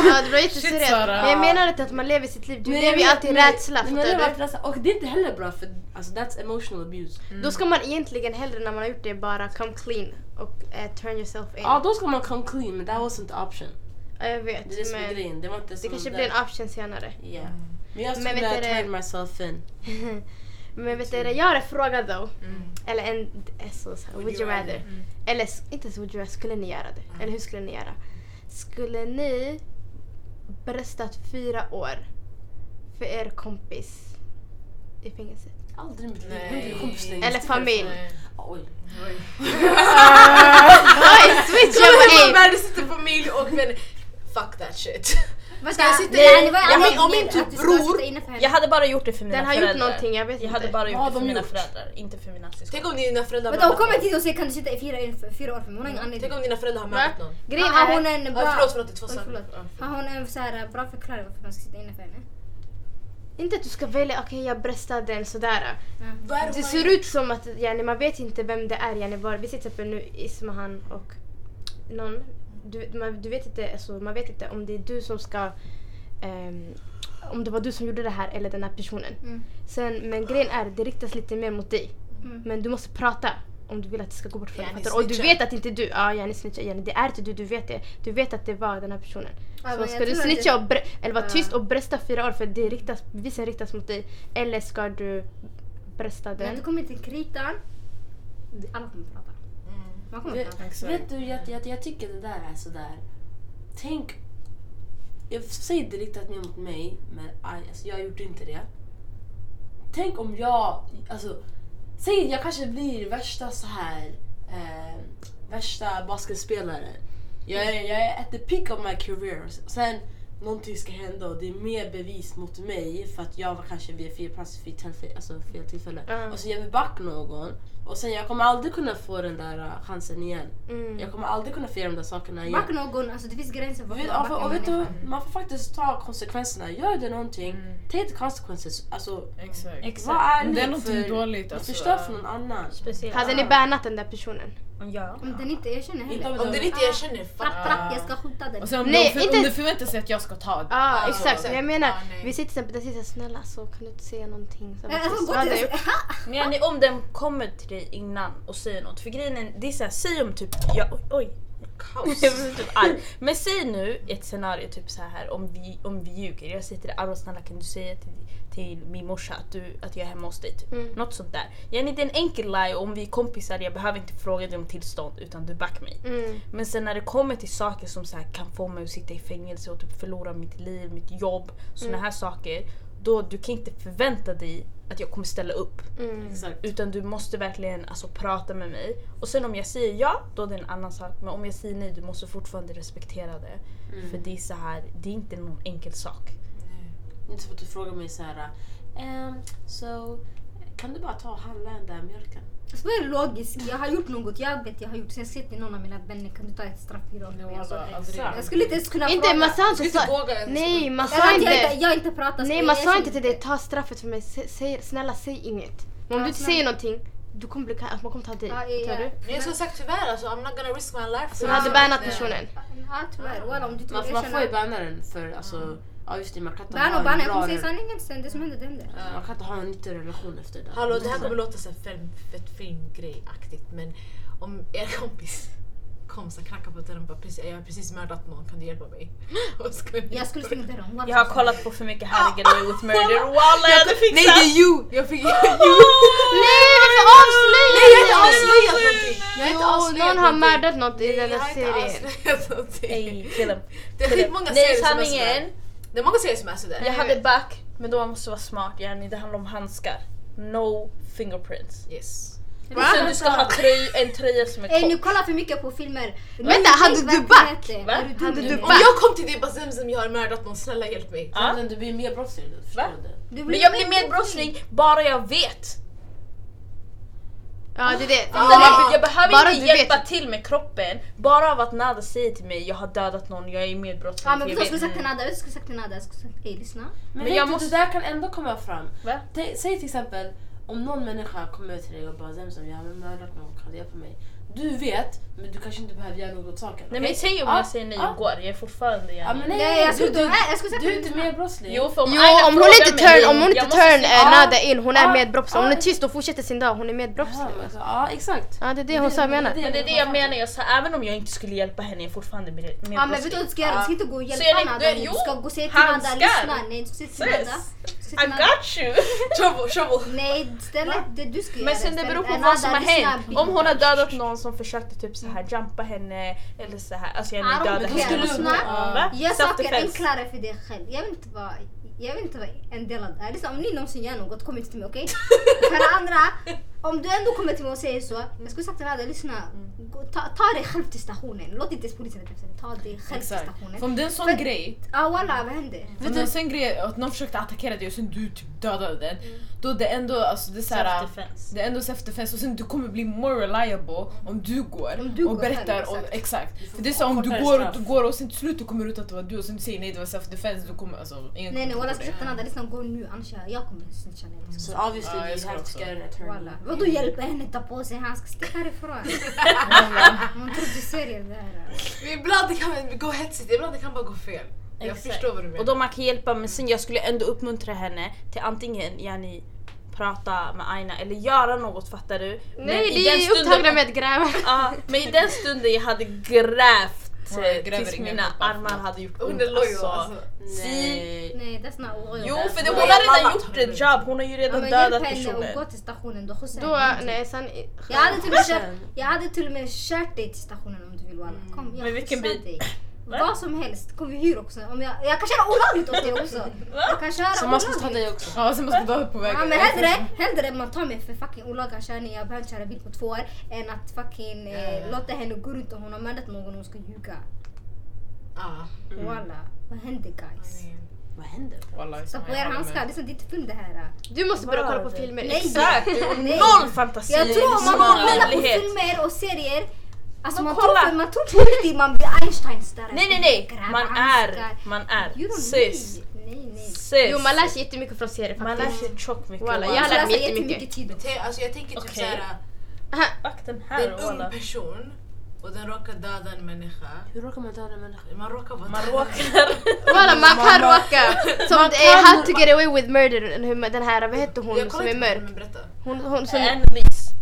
Ja, det var jätteseriöst. Men jag menar inte att man lever sitt liv, du Nej, lever ju alltid i rädsla, jag lever alltid rädsla. Och det är inte heller bra för alltså, that's emotional abuse. du? Då ska man egentligen hellre när man har gjort det bara come clean och eh, turn yourself in. Ja, då ska man come clean men that wasn't the option. Ja, jag vet, Det är det som är men grejen. Det var inte det kanske blir en option senare. Yeah. Men jag skulle turn myself in. Men vet du, jag har en fråga då. Eller en, eh, så, så would you rather? Eller s- inte så would you rather, skulle ni göra det? Eller hur skulle ni göra? Skulle ni bröstat fyra år för er kompis i fängelset? Aldrig i mitt liv. Eller familj? Oj. Oj, switch Jag up vill aim! världens största familj och men fuck that shit. Vänta, Ska jag sitta nej, var Ja, men om min typ bror-. Jag hade bara gjort det för mina Den har föräldrar. gjort någonting, jag vet Jag hade inte. bara gjort har det för de mina gjort? föräldrar, inte för mina syskon. Tänk om dina föräldrar Vänta, hon kommer hit och säger kan du sitta i fyra, fyra år för mig? Hon har ingen Tänk anledning. om dina föräldrar har mördat någon. Grejen Har hon är, en Ja, bra, förlåt, förlåt, det är två. Ja. Har hon en så här bra förklaring varför man ska sitta inne för henne? inte att du ska välja, okej jag bröstar den sådär. Är Det ser ut som att yani, man vet inte vem det är. Yani, var, vi ser till exempel nu Ismahan och någon. Du, man, du vet inte, alltså, man vet inte om det är du som ska... ehm, om det var du som gjorde det här eller den här personen. Mm. Sen, men grejen är, det riktas lite mer mot dig. Mm. Men du måste prata om du vill att det ska gå bort för dig. Du? Och du vet att inte du, ja yani snitcha, yani, det är inte du, du vet det. Du vet att det var den här personen. Ja, så ska du snitcha det- eller vara Ja. tyst och brösta fyra år för det riktas, bevisen riktas mot dig. Eller ska du brösta När den? det kommer till kritan, alla kommer prata. Man kommer Vet, du, jag, jag, jag tycker det där är sådär. Tänk, jag säger det riktat mer mot mig, men alltså, jag gjorde inte det. Tänk om jag, alltså, säg jag kanske blir värsta så här eh, värsta basketspelaren. Jag är, jag är at the peak of my career. Sen någonting ska hända och det är mer bevis mot mig för att jag var kanske vid fel plats vid tillfälle, alltså fel tillfälle. Ja. Och så ger vi back någon och sen jag kommer aldrig kunna få den där uh, chansen igen. Mm. Jag kommer aldrig kunna få göra de där sakerna igen. Back någon, alltså det finns gränser för Och vet, vad man och, och vet du, man får faktiskt ta konsekvenserna. Gör det någonting, take the consequences. Alltså, Exakt. Vad är Det är ni någonting för... dåligt, alltså. förstör för någon annan. Speciellt. Hade ni bannat den där personen? Ja. Om den inte erkänner heller. om Om den inte erkänner, fuck. Brack, brack, jag ska skjuta den. Och sen om, Nej, de, för, inte- om du förväntar sig att jag ska ta det. Ja Ja, exakt, exakt. men jag menar, Ja, nej. vi sitter till exempel där sitter jag, snälla så kan du inte säga någonting? Så, Nej, vad alltså, gå jag till- gjort? Men yani, om den kommer till dig innan och säger något, för grejen är, det är såhär, säg om typ, ja, oj, oj. Kaos. Jag blir typ arg. Men säg nu ett scenario typ så här om vi, om vi ljuger. Jag säger till dig Arwa snälla kan du säga till, till min morsa att, du, att jag är hemma hos dig? Typ. Mm. Något sånt där. Yani, det är en enkel lie och om vi är kompisar jag behöver inte fråga dig om tillstånd utan du back mig. Mm. Men sen när det kommer till saker som så här, kan få mig att sitta i fängelse och typ förlora mitt liv, mitt jobb, såna här saker. Då du kan inte förvänta dig att jag kommer ställa upp. Mm. Utan du måste verkligen alltså, prata med mig. Och sen om jag säger ja, då är det en annan sak. Men om jag säger nej, du måste fortfarande respektera det. För det är så här, det är inte någon enkel sak. Inte för att du frågar mig så här. ehm, så kan du bara ta och handla den där mjölken? Alltså vad är logiskt? Jag har gjort något, jag vet jag har gjort så jag säger till någon av mina vänner kan du ta ett straff fyra år? Ja, Alltså, alla, aldrig. jag skulle inte ens kunna Inte, fråga. man sa inte ens. Nej, man sa jag, inte, jag inte pratar Nej, man jag sa inte till dig ta straffet för mig. Sä- Säg, snälla säg inget. Men om Ja, du inte snälla. säger någonting, du kommer bli, man kommer ta dig. Ja, ja, Tror ja. du? Men jag skulle sagt tyvärr alltså, I'm not gonna risk my life. Så du hade bannat personen. Ja tyvärr, om du Man, vill man får ju banna den för alltså, ja just det man kan inte Banna ha en jag bra kommer säga sanningen sen. Det som händer det händer. man kan inte ha en nyttig relation efter det. Hallå det här kommer låta så här fem, fett fin grej-aktigt men om er kompis kom och knackade på dörren och bara precis, jag har precis mördat någon, kan du hjälpa mig? Och Jag skulle stänga dörren. Jag har kollat på för mycket How to get away with murder. Walla jag hade Nej det fixat! är you! Jag fick you! Nej, varför avslöjar Nej jag har inte avslöjat någonting! Jag har inte någon har mördat något i Nej, den jag har inte serien. avslöjat någonting. Ey, kill him. Det är skitmånga Nej serier som är sanningen, sådär. Det är många serier som är sådär. jag hade back men då måste vara smart yani. Det handlar om handskar. No fingerprints. Yes. Sen du ska ha tröj, en tröja som är Ey ni kort. kollar för mycket på filmer. Vänta, hade du back? Va? Va? Du Om back? jag kom till dig och bara Zemzem jag har mördat någon, snälla hjälp mig. Men du blir nu, Va? du? Du Men jag blir mer brottsling bara jag vet. Ja, det är det. Ah. Jag, jag behöver Bara inte hjälpa vet. till med kroppen. Bara av att Nada säger till mig jag har dödat någon, jag är medbrottsling. Ja men för vet du jag vad jag skulle sagt till Nada? Du vad jag skulle sagt till Nada? Jag skulle sagt ey lyssna. Men, Men jag du, måste- det där kan ändå komma fram. Säg till exempel om någon människa kommer till dig och bara Zemzem jag har mördat någon, kan du hjälpa mig? Du vet, men du kanske inte behöver göra något åt saken. Nej men säg om Ja, jag säger nej och går, jag är fortfarande men nej, jag skulle du, du, nej, jag skulle sagt du är inte du- mer brottsling. Jo för om Jo, om hon inte turn, om hon inte turn eh. Nada in, hon är medbrottsling. Om hon är tyst och fortsätter sin dag, hon är medbrottsling. Alltså, ja exakt. Ja, det är det hon sa jag menar. Men det är det jag menar, jag sa även om jag inte skulle hjälpa henne, jag är fortfarande med, med Ja men vet du vad du ska göra? Du ska inte gå och hjälpa Nada. Du ska gå och säga till Nada, lyssna. Nej du ska säga till Nada. I got you! Shovel, shovel. Nej istället det du ska göra. Men sen det beror på vad som har hänt. Om hon har dödat någon som försökte typ så här jumpa henne eller så här, alltså jag don't döda henne. Lyssna. Gör saker enklare för dig själv. Jag vill inte vara, jag vill inte vara en del av det här. Om ni någonsin gör något, kom inte till mig okej? För det andra, om du ändå kommer till mig och säger så, jag skulle sagt till Nada, lyssna. gå- Ta, ta dig själv till stationen. Låt inte ens polisen rätta sig. Ta dig själv till Exakt. stationen. För om det är en sån För- grej, Ja walla, vad händer? om det är en sån grej att någon försökte attackera dig och sen du typ dödade den, då det är ändå alltså det är såhär, Self-defense. det är ändå self-defense och sen du kommer bli more reliable om du går Om du och går berättar själv, och, exakt. exakt. För det är så om du går och straff. du går och sen till slut du kommer ut att det var du och sen du säger nej det var self-defense, då kommer alltså ingen Nej nej walla, dig. sagt till Nada, lyssna gå nu annars jag, kommer snitcha ner dig. Så obviously you have to get an attorney. Walla. Vadå hjälpa henne ta på sig handskar? Stick härifrån. Man tror du serier det här. Ibland det kan gå hetsigt, ibland det kan bara gå fel. Jag Exakt. förstår vad du menar. Och då man kan hjälpa men sen jag skulle ändå uppmuntra henne till antingen yani, prata med Aina eller göra något fattar du? Men Nej, i de den är stunden- upptagna med att gräva. Ja, men i den stunden jag hade grävt Tills mina armar hade gjort Hon ont. är loyal alltså. Si. Nej. Nej, that's not loyal. Jo för det, Hon hon har redan gjort ett jobb, hon har ju Ja, redan men hjälp dödat henne och gå personer. till stationen, då Då, nej sen... Jag hade, till och med kört, jag hade till och med kört dig till stationen om du vill walla. Kom, jag Men vilken skjutsar bil? Va? Vad som helst. Hyr också. Om jag, jag kan köra olagligt åt dig också. Jag kan köra Så man ska ta dig också. Ja sen måste du vara på vägen. Ja men hellre, hellre man tar mig för fucking olaga körning, jag behöver inte köra bil på två år, än att fucking eh, låta henne gå runt och hon har mördat någon och hon ska ljuga. Ja. Walla, vad händer guys? Vad händer? Wallahi, Ta på er handskar, det är som ditt film det här. Du måste börja kolla på filmer. Nej. Exakt! Noll fantasi! Jag tror man kollar på filmer och serier, alltså man kolla. tror, man tror på riktigt man blir Einsteins där. Nej nej nej! Man är, man är. Need. Nej nej. Jo, man lär sig jättemycket från serier Man lär faktiskt. sig tjockt mycket. Walla, jag lärt mig jättemycket. Alltså jag tänker typ Okej. såhär, Aha. Fuck den det är här en ung person och den råkar döda en människa. Hur råkar man döda en människa? Man råkar vara Man råkar... Walla, man kan råka. Som Man kan- How to get away with murder, den här, vad heter hon som är inte mörk? Hon, hon som,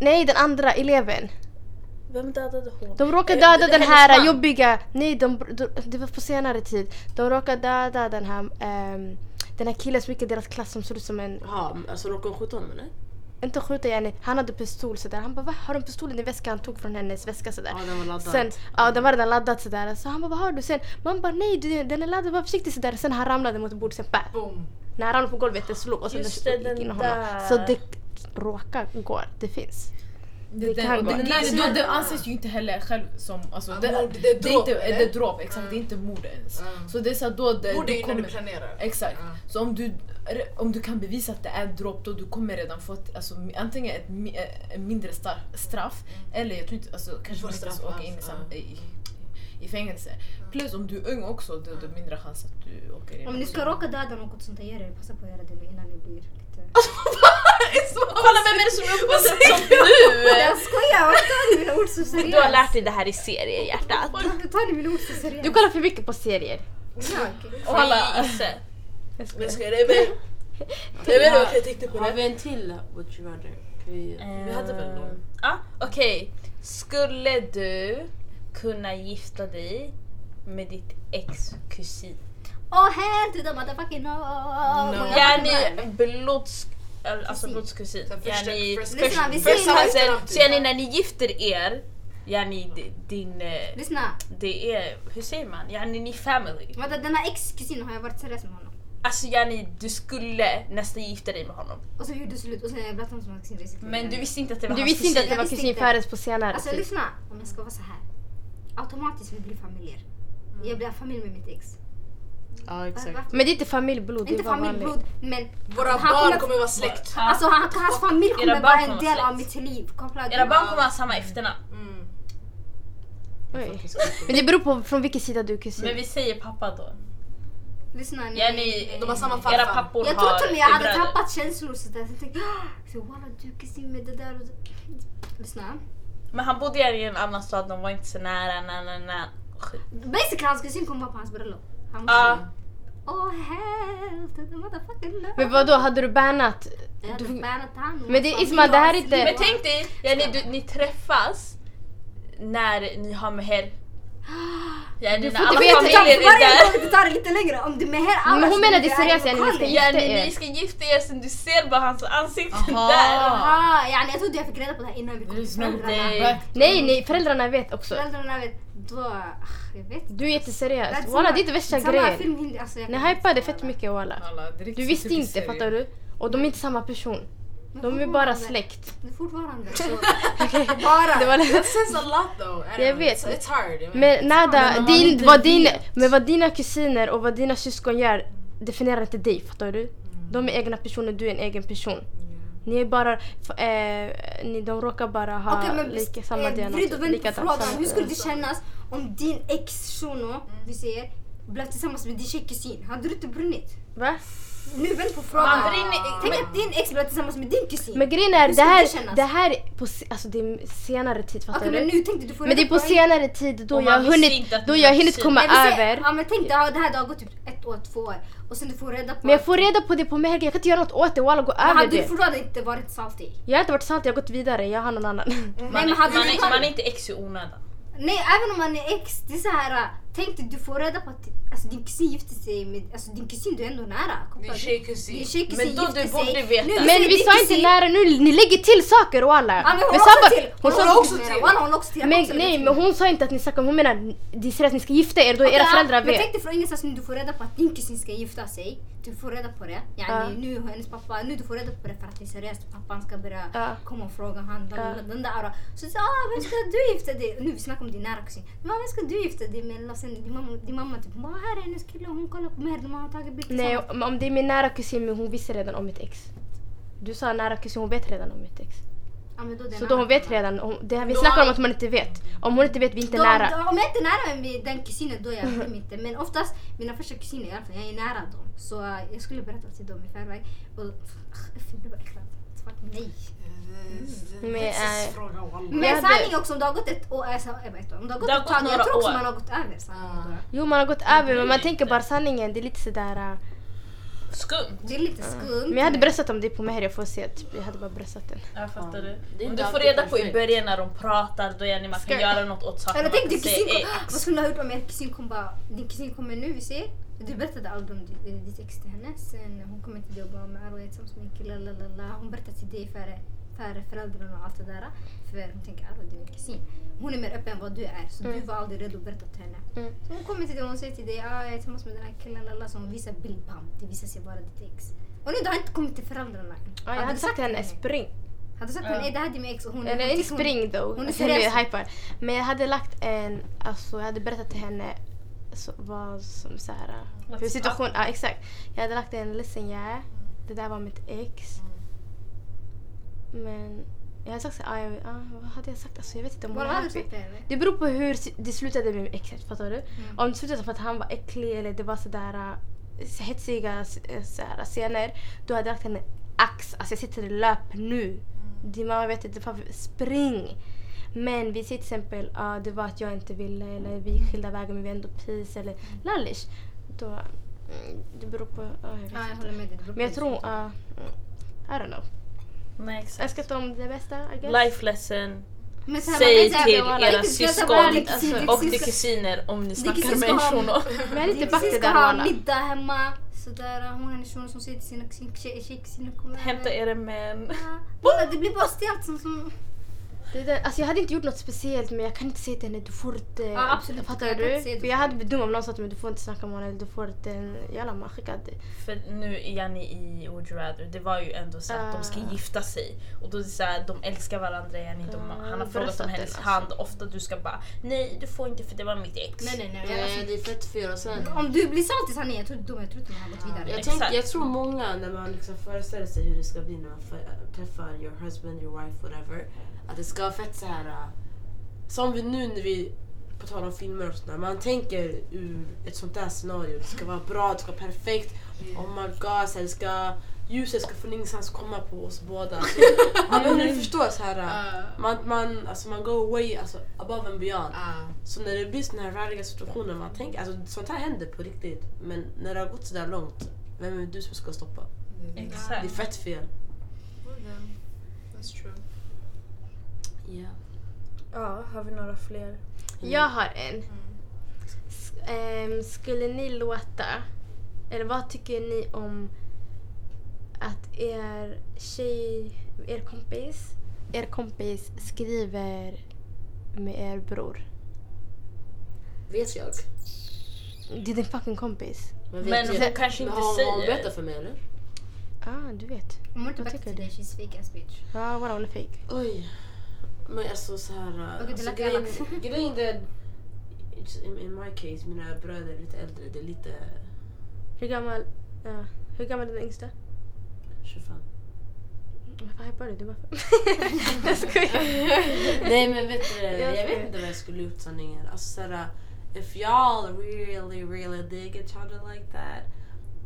nej, den andra eleven. Vem dödade hon? De råkar Eh, döda den här man. jobbiga, nej de, de, det var på senare tid. De råkar döda den här, ehm, den här killen som gick i deras klass som såg ut som en, Jaha, alltså råkar hon skjuta honom eller? inte skjuta yani, han hade pistol sådär. Han bara va? Har du en pistol i din väska? Han tog från hennes väska sådär. Ja, den var laddad. Sen, ja den var redan laddad sådär. Så han bara vad har du? Sen, man bara nej du, den är laddad, var försiktig sådär. Sen han ramlade mot bordet, sen bam! Boom. När han ramlade på golvet det slog och sen Just det det, gick den in honom. där. Så det råkar gå, det finns. Det, Det kan anses ju inte heller själv som... Alltså, det, mord, det, det är dråp, inte, det är dråp, exakt. Ja. Det är inte mord ens. Ja. Så det är så då... Det, Mord är ju när du planerar. Exakt. Ja. Så om du, om du kan bevisa att det är dråp då du kommer redan få ett, alltså, antingen ett mi- eh, mindre star, straff eller jag tror inte, alltså, kanske man inte ens straff åker in i, i, i fängelse. Plus om du är ung också då är det mindre chans att du åker in. Om ni ska råka döda något sånt här. Passa på att göra det innan ni blir lite... Kolla vem är det som är uppvuxen som du? Jag skojar! Varför tar ni mina ord så seriöst? Du har lärt dig det här i serier hjärtat. Varför tar ni mina ord så seriöst? Du kollar för mycket på serier. Ja, okej. Och alla... Men ska jag, men, jag vet inte vad jag tänkte på Har det. vi en till Would you rather? Vi, Vi hade väl någon? Ja, okej. Skulle du kunna gifta dig med ditt ex kusin? Oh hell to the motherfucking no! No. Yani blods... Alltså Kusin. blodskusin. Första- Lyssna, vi säger- cousin. Lyssna. Så yani när ni gifter er, yani di- din... eh, Lyssna, Det är, hur säger man? Yani ni family. vänta denna ex-kusin har jag varit seriös med honom. Alltså yani du skulle nästan gifta dig med honom. Och så gjorde det slut och sen jag berättade om som kusin. Men du visste inte att det var Du hans visste inte att kusin. det var kusin förrän på senare Alltså lyssna, om jag ska vara så här. Automatiskt vi blir familjer. Jag blir familj med mitt ex. Ja exakt. va- Men det är inte familjeblod, det är Inte bara vanligt. familjeblod men Våra han barn kommer vara släkt. Ja. Alltså han, hans familj Era kommer vara en del av mitt liv. Era barn kommer ha samma efternamn. Mm. Oj. Men det beror på från vilken sida du är kusin. Men vi säger pappa då. Lyssna ni. Yani, De har samma era farfar. pappor jag tror till och med jag hade bröder. tappat känslor så där. Så jag tänkte så walla du är kusin med det där och det. Lyssna. Men han bodde i en annan stad, de var inte så nära. Na, na, na. Basically hans kusin kommer vara på hans bröllop. Han Ja. Oh hell to the motherfucking love. Men vad då hade du bannat? Jag hade Du, bannat han Men det- Ismail, det här är inte- Men tänk dig, yani, du, ni träffas när ni har meher. Yani, när får alla inte veta- är Varje gång du tar det lite längre. Om du är med här Men annars hon det här seriöst, yani, ni ska gifta Yani, er. ni ska gifta er sen du ser bara hans ansikte där. Aha, yani jag trodde jag fick reda på det här innan vi kom till föräldrarna. Nej. nej, nej, föräldrarna vet också. Föräldrarna vet, då... ah, Jag vet inte. Du är jätteseriös. Det är Walla det är inte värsta grejen. alltså, Ni hypade fett alla. mycket walla. Alla, det Du visste inte, fattar du? Och de är inte samma person. Men De är bara släkt. Det är fortfarande så. Bara. Det var That says a lot though. I Jag vet. It's, it's hard. Men nada, Men din, vad din, men vad dina kusiner och vad dina syskon gör definierar inte dig, fattar du? De är egna personer, du är en egen person. Ni är bara, eh, ni, de råkar bara ha Okej men lika, samma eh, DNA. vrid och vänd på frågan. Hur skulle det kännas om din ex shuno, vi säger, blev tillsammans med din tjejkusin? Hade du inte brunnit? Va? Nu vänd på Man frågan. brinner- Tänk men- att din ex blev tillsammans med din kusin. Men grejen är, Hur det skulle här, det kännas? det här är på se- alltså det är senare tid, fattar Okej du? men nu tänkte du få Men det är på senare tid då Och jag man visste hunnit, inte att då jag har var hunnit kusiner. komma över. Ja men tänk dig, ja, det här det har gått typ ett år, två år. Och sen du får reda på Men jag får reda på det på Merga, jag kan inte göra något åt det walla gå Men över hade du det. fortfarande inte varit salty? Jag har inte varit sant, jag har gått vidare, jag har någon annan. Nej Man, men hade man, du är, man är inte ex i onödan. Nej även om man är ex, det är så här. Tänk dig du får reda på att alltså, din kusin gifte sig med, alltså din kusin du är ändå nära. Din tjejkusin. Din tjejkusin Men då du sig. borde veta. Nu, Men säger vi sa inte kusin- nära nu, ni lägger till saker och alla. Ja, men hon Men la sa också bara- till. hon Hon sa också också till. till. Walla hon också till. Men, också nej till. men hon sa inte att ni snackar, hon menar det är seriöst, ni ska gifta er, då era Okej, föräldrar Men vet. tänk dig från ingenstans nu du får reda på att din kusin ska gifta sig. Du får reda på det. Yani, Ja. nu har hennes pappa, nu du får reda på det för att det är seriöst. Pappan ska börja Ja. komma och fråga han, den, Ja. den där. Så du säger ah, vem ska du gifta dig Nu vi snackar om din nära kusin. Men vem ska du gifta dig med? Och sen din mamma, din mamma typ, bara här är hennes kille, hon kollar på mig, de har tagit bild Nej, om om det är min nära kusin, men hon visste redan om mitt ex. Du sa nära kusin, hon vet redan om mitt ex. Ja, men då Så då hon vet redan, hon, det, vi Då snackar om att man inte vet. Om hon inte vet, vi är inte Då- nära. då- Om jag inte är nära med den kusinen då jag mig inte. Men oftast mina första kusiner i alla fall, jag är nära dem. Så äh, jag skulle berätta till dem i förväg. Och jag blir bara äcklad. Nej. Men, Men, äh. Men Jag sanning också om det har gått ett år, alltså, jag vet inte, om det har gått Det har ett tag, jag tror också år. man har gått över sanningen då. Jo man har gått över men man tänker bara sanningen, det är lite sådär... äh, Skumt. Det är lite skumt. Men jag hade berättat om det på Meher, jag får se. Typ. Jag hade bara berättat den. Jag fattar Ja. du. Det Om du får reda på i början när de pratar, då är man kan göra något åt saken. Tänk kom, "Ey, vad skulle du ha gjort om er kusin kom bara, din kusin kommer nu, vi ser. Du berättade aldrig om di- ditt ex till henne. Sen hon till dig och bara, men Arwa är tillsammans med en kille, lalala. Hon berättar till dig före, före föräldrarna och allt det där. För hon tänker Arwa du är min kusin. Hon är mer öppen än vad du är, så du Mm. var aldrig redo att berätta till henne. Mm. Så hon kommer till dig och hon säger till dig, ah, jag är tillsammans med den här killen, lalala. Så hon visar bild, bam, det visar sig vara ditt ex. Och nu det har inte kommit till föräldrarna än. Ja, jag du hade sagt till henne, spring. Hade sagt Ja. nej det här är min ex och hon Eller hon- inte hon- spring då. hon är Alltså, nu seriös. hypar. Men jag hade lagt en, alltså jag hade berättat till henne så, vad som så här, hur situation, ja exakt. Jag hade lagt en listen yeah, det där var mitt ex. Men jag hade sagt så här, ah, ah, vad hade jag sagt? Alltså jag vet inte om hon du happy. Det beror på hur det slutade med exet, fattar du? Mm. Om det slutade för att han var äcklig eller det var sådär uh, hetsiga uh, sådär, scener, då hade jag lagt henne ax. Alltså jag sitter i löp nu. Din mamma vet inte, spring! Men vi säger till exempel ah, det var att jag inte ville eller vi gick skilda vägar men vi är ändå peace eller lallish. Då, mm, det beror på, ah, jag vet Ja, jag inte. håller med dig. Men jag tror, mm, I don't know. Nej Jag exakt. ska inte om det bästa I guess. Life lesson. Men så här, Säg till era inte syskon och till kusiner om ni snackar med ska en ha- shuno. Men jag är lite Ditt back kusin det ska där ha walla. middag hemma. Sådär, hon är en shuno som säger till sina sin tjej- tjejkusiner Hämta era män. Ja. Det blir bara stelt som... som Det där, alltså jag hade inte gjort något speciellt men jag kan inte säga till henne du får inte... Ja, absolut. Fattar Jag du? inte För jag hade blivit dum om någon sa till mig du får inte snacka med honom eller du får inte... Jalla man skickad. För nu är ni i Would you rather, det var ju ändå så att de ska Ah. gifta sig. Och då är det så här, de älskar varandra igen. De, Ah, han har frågat om hennes den, hand. Ofta du ska bara nej du får inte för det var mitt ex. Nej nej nej. Nej, Alltså, det är fett fel. Och sen, om du blir saltis han är, jag tror inte jag tror inte man har gått vidare. jag, tänker, jag tror många när man liksom föreställer sig hur det ska bli när man träffar your husband, your wife, whatever. Att det ska vara fett så här. äh, Som vi nu när vi, på tal om filmer och sådär. Man tänker ur ett sånt där scenario. Det ska vara bra, det ska vara perfekt. Oh my god, så här, det ska, ljuset ska från ingenstans komma på oss båda. Så, ja, men du förstår så här. äh, Man, man, alltså, man go way alltså, above and beyond. Så när det blir såna här rariga situationer, man tänker, alltså sånt här händer på riktigt. Men när det har gått sådär långt, vem är du som ska stoppa? Det är Exakt. fett fel. That's true. Ja. Ja, har vi några fler? Jag har en. S- ehm, skulle ni låta, eller vad tycker ni om att er tjej, er kompis, er kompis skriver med er bror? Vet jag? Det är din fucking kompis. Men jag? hon kanske inte har, Har hon säger. berättat för mig eller? Ah, du vet. Om hon inte Jag berättar tycker till dig, she's fake ass bitch. Ja, vadå hon är fake? Oj. Men alltså så här. Det alltså, grejen, är, in, in my case, mina bröder är lite äldre. Det är lite Hur gammal, ja, hur gammal är den yngsta? 25. Varför hypar du? Du bara... jag skojar. Nej men vet du, Jag vet inte vad jag skulle gjort sanningen. Alltså såhär, if y'all really really dig each other like that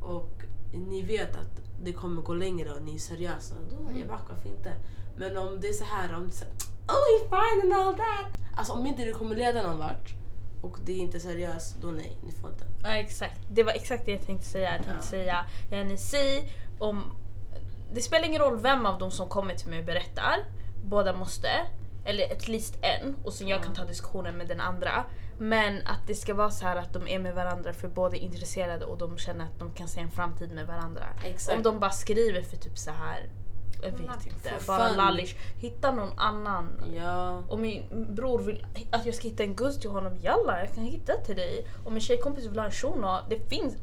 och ni vet att det kommer gå längre och ni är seriösa, då Mm. jag backar inte. Men om det är så här, om oh he's fine and all that. Alltså om inte det kommer leda någon vart och det är inte seriöst, då nej, ni får inte. Ja exakt, det var exakt det jag tänkte säga. Jag tänkte Ja. säga, yani säg om... Det spelar ingen roll vem av dem som kommer till mig och berättar. Båda måste. Eller at least en. Och sen jag kan ta diskussionen med den andra. Men att det ska vara så här att de är med varandra för båda är intresserade och de känner att de kan se en framtid med varandra. Exakt. Om de bara skriver för typ så här jag vet inte, bara fun. lallish. Hitta någon annan. Ja. Om min bror vill att jag ska hitta en guzz till honom, jalla jag kan hitta till dig. Om min tjejkompis vill ha en shuno, det finns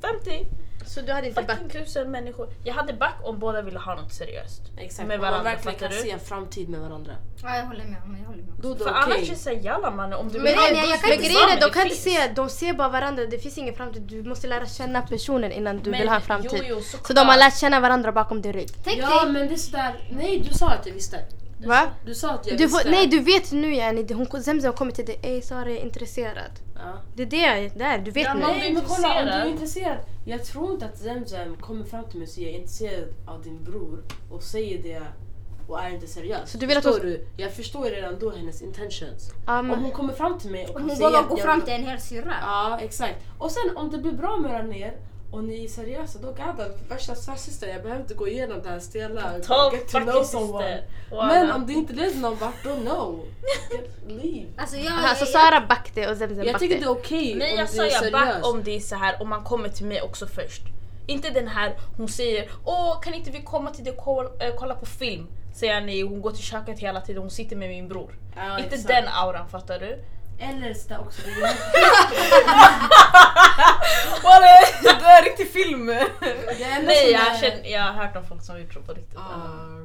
50 Så du hade inte back... tusen människor. Jag hade back om båda ville ha något seriöst. Exakt, Med om man varandra, verkligen kan du? se en framtid med varandra. Ja, jag håller med. men Jag håller med. Då det För okej. annars är det såhär jalla mannen om du Men, vill ha en inte dig, grejen är, de kan inte se, de ser bara varandra, det finns ingen framtid. Du måste lära känna personen innan du Men, vill ha framtid. Jo, jo, Så såklart. de har lärt känna varandra bakom din rygg. Ja men det är sådär, nej du sa att jag visste. Va? Du sa att jag Du visste. får, nej du vet nu yani, hon Zemzem kommer till dig, ey Sara jag är intresserad. Ja. Det är det, det är, du vet Ja, nu. men om du är Nej men kolla om du är intresserad. Jag tror inte att Zemzem kommer fram till mig och säger jag är intresserad av din bror och säger det och är inte seriös. Så du vill att förstår hon- du? Jag förstår redan då hennes intentions. Ja, Om hon kommer fram till mig och hon säger vågar att gå jag fram till en hel syrra. Ja exakt. Och sen om det blir bra mellan er och ni är seriösa då gadda värsta svärsyster jag behöver inte gå igenom det här stela Ta get to know someone. Men om det inte leder någon vart då no. Leave. Alltså jag... Sara backade och Zemzem Jag tycker det är okej Nej om jag sa jag back om det är så här om man kommer till mig också först. Inte den här hon säger åh kan inte vi komma till dig och koll- eh, kolla på film? Säger jag nej, hon går till köket hela tiden hon sitter med min bror. Ja, inte exakt. den auran fattar du? Eller så där också, det det är en riktig film! det Nej jag, är, känner, jag har hört om folk som gjort så på riktigt.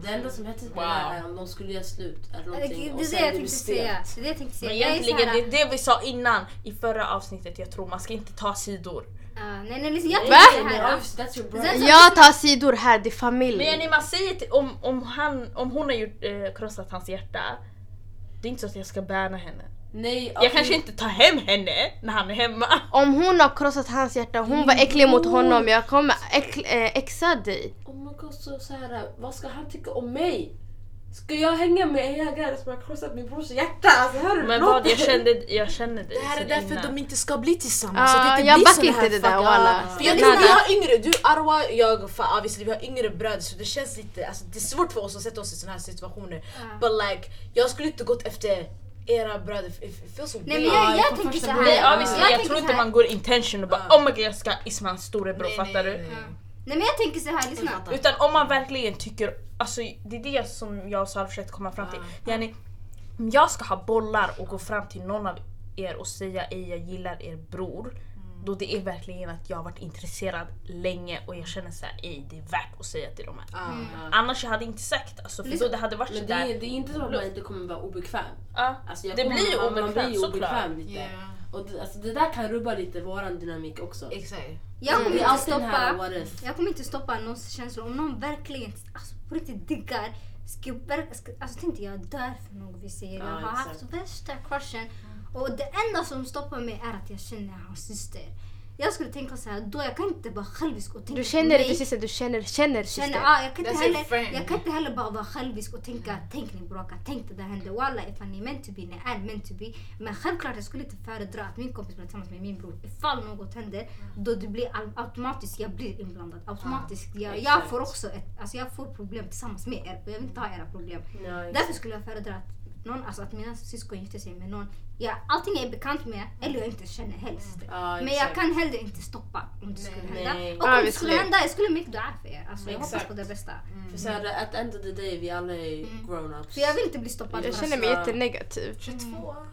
det enda som hette Wow. är om de skulle göra slut eller Det någonting och det sen jag det tänkte säga. Det är det jag tänkte säga. Men Jag är egentligen, det är det vi sa innan i förra avsnittet, jag tror man ska inte ta sidor. Ah, nej, nej, liksom, jag Nej, här. Jag tar sidor här, det är Men familj. Jenny, man säger till, om, om, han, om hon har gjort, eh, krossat hans hjärta, det är inte så att jag ska bärna henne. Nej, Jag kanske inte tar hem henne när han är hemma. Om hon har krossat hans hjärta, hon var äcklig mot honom, jag kommer äckl, eh, äxa dig. Oh my god, så, så här, vad ska han tycka om mig? Ska jag hänga med en jägare som har krossat min brors hjärta? Alltså, hör du? Men Låt vad, jag det- kände, jag kände dig Det här är därför innan. de inte ska bli tillsammans. Ah, så att det inte jag blir backar här inte det där, fuck- walla. För jag tror vi har yngre, du Arwa, jag fa- obviously vi har yngre bröder så det känns lite, alltså det är svårt för oss att sätta oss i såna här situationer. But like, jag skulle inte gått efter era bröder, it feels so Nej men jag, Ja, jag tänker första så här. Nej, obviously, jag jag, tror inte man går intention och bara oh my god jag ska Isma hans storebror, fattar nej, du? nej, nej. Nej men jag tänker så här, lyssna. Utan om man verkligen tycker, alltså det är det som jag och Sara försökte komma fram till. Yani, om jag ska ha bollar och gå fram till någon av er och säga ej jag gillar er bror. Då det är verkligen att jag har varit intresserad länge och jag känner såhär ej det är värt att säga till de här. Ah. Annars jag hade inte sagt alltså för då det hade varit Men det sådär. är, det är inte så att man inte kommer vara obekväm. Ja, Alltså, jag det kommer- blir ju man- Man blir obekväm lite. Yeah. Och det, alltså, det där kan rubba lite våran dynamik också. Exakt. Jag Mm, kommer det är inte stoppa, jag kommer inte stoppa någons känslor. Om någon verkligen alltså, på riktigt diggar, ska, jag alltså tänkte jag dör för något vi säger. Jag Ja, har haft exakt. värsta crushen och det enda som stoppar mig är att jag känner hans syster. Jag skulle tänka så här, då jag kan inte vara självisk och tänka Du känner inte syster, du känner, känner Känner, syster. ah, jag, kan inte heller, jag kan inte heller bara vara självisk och tänka tänk ni bråkar, tänk det där hände. Walla ifall ni är meant to be, ni är meant to be. Men självklart jag skulle inte föredra att min kompis blir tillsammans med min bror. Ifall något händer, då det blir automatiskt jag blir inblandad. Automatiskt. Jag, jag exakt. får också ett, alltså jag får problem tillsammans med er och jag vill inte ha era problem. Därför skulle jag föredra att någon, alltså att mina syskon gifter sig med någon jag antingen är bekant med eller jag inte känner helst. Ja, Men jag kan heller inte stoppa om det skulle Nej. hända. Nej. Och om det skulle hända, jag skulle make dua för er. Alltså, jag hoppas på det bästa. För så här, at the end of the day, vi alla är grown-ups. För jag vill inte bli stoppad. Jag känner så. mig jättenegativ. 22. Ja,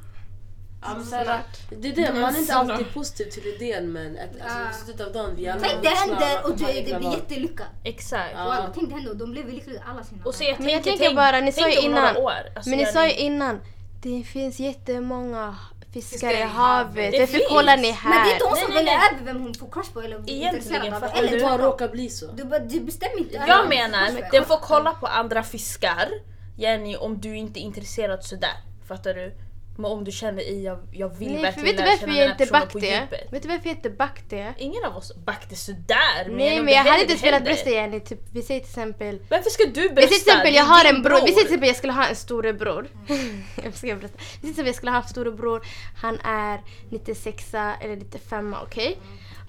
men så här, det är det, man är inte alltid positiv till idén men ett, alltså, i slutet av dagen, vi alla Tänk det händer och det, blir val. jättelyckat. Exakt. Tänk det händer och de lever lyckligt alla sina Och så dagar. jag Men jag tänker, tänker bara, ni sa tänk ju innan. Alltså, Men ni jag- sa ju innan, det finns jättemånga fiskar i i havet. Det finns. kollar ni Men det är här. inte hon som väljer över vem hon får crush på eller Egentligen, Eller du? bara råkar bli så. Du, bara- du bestämmer inte. Jag får menar, den får kolla på andra fiskar. Jenny, om du inte är intresserad sådär. Fattar du? Men om du känner i jag, jag vill Nej, verkligen vet du varför känna jag inte back det? Vet du varför jag inte back det? Ingen av oss backade sådär. Nej om men jag det hade inte det händer. brösta Jenny. Typ, vi säger till exempel Varför ska du Vi brösta? säger till exempel Det jag har en bror, vi säger till exempel jag skulle ha en storebror. jag ska berätta. Vi säger till exempel jag skulle ha en storebror, han är 96 eller 95 okej?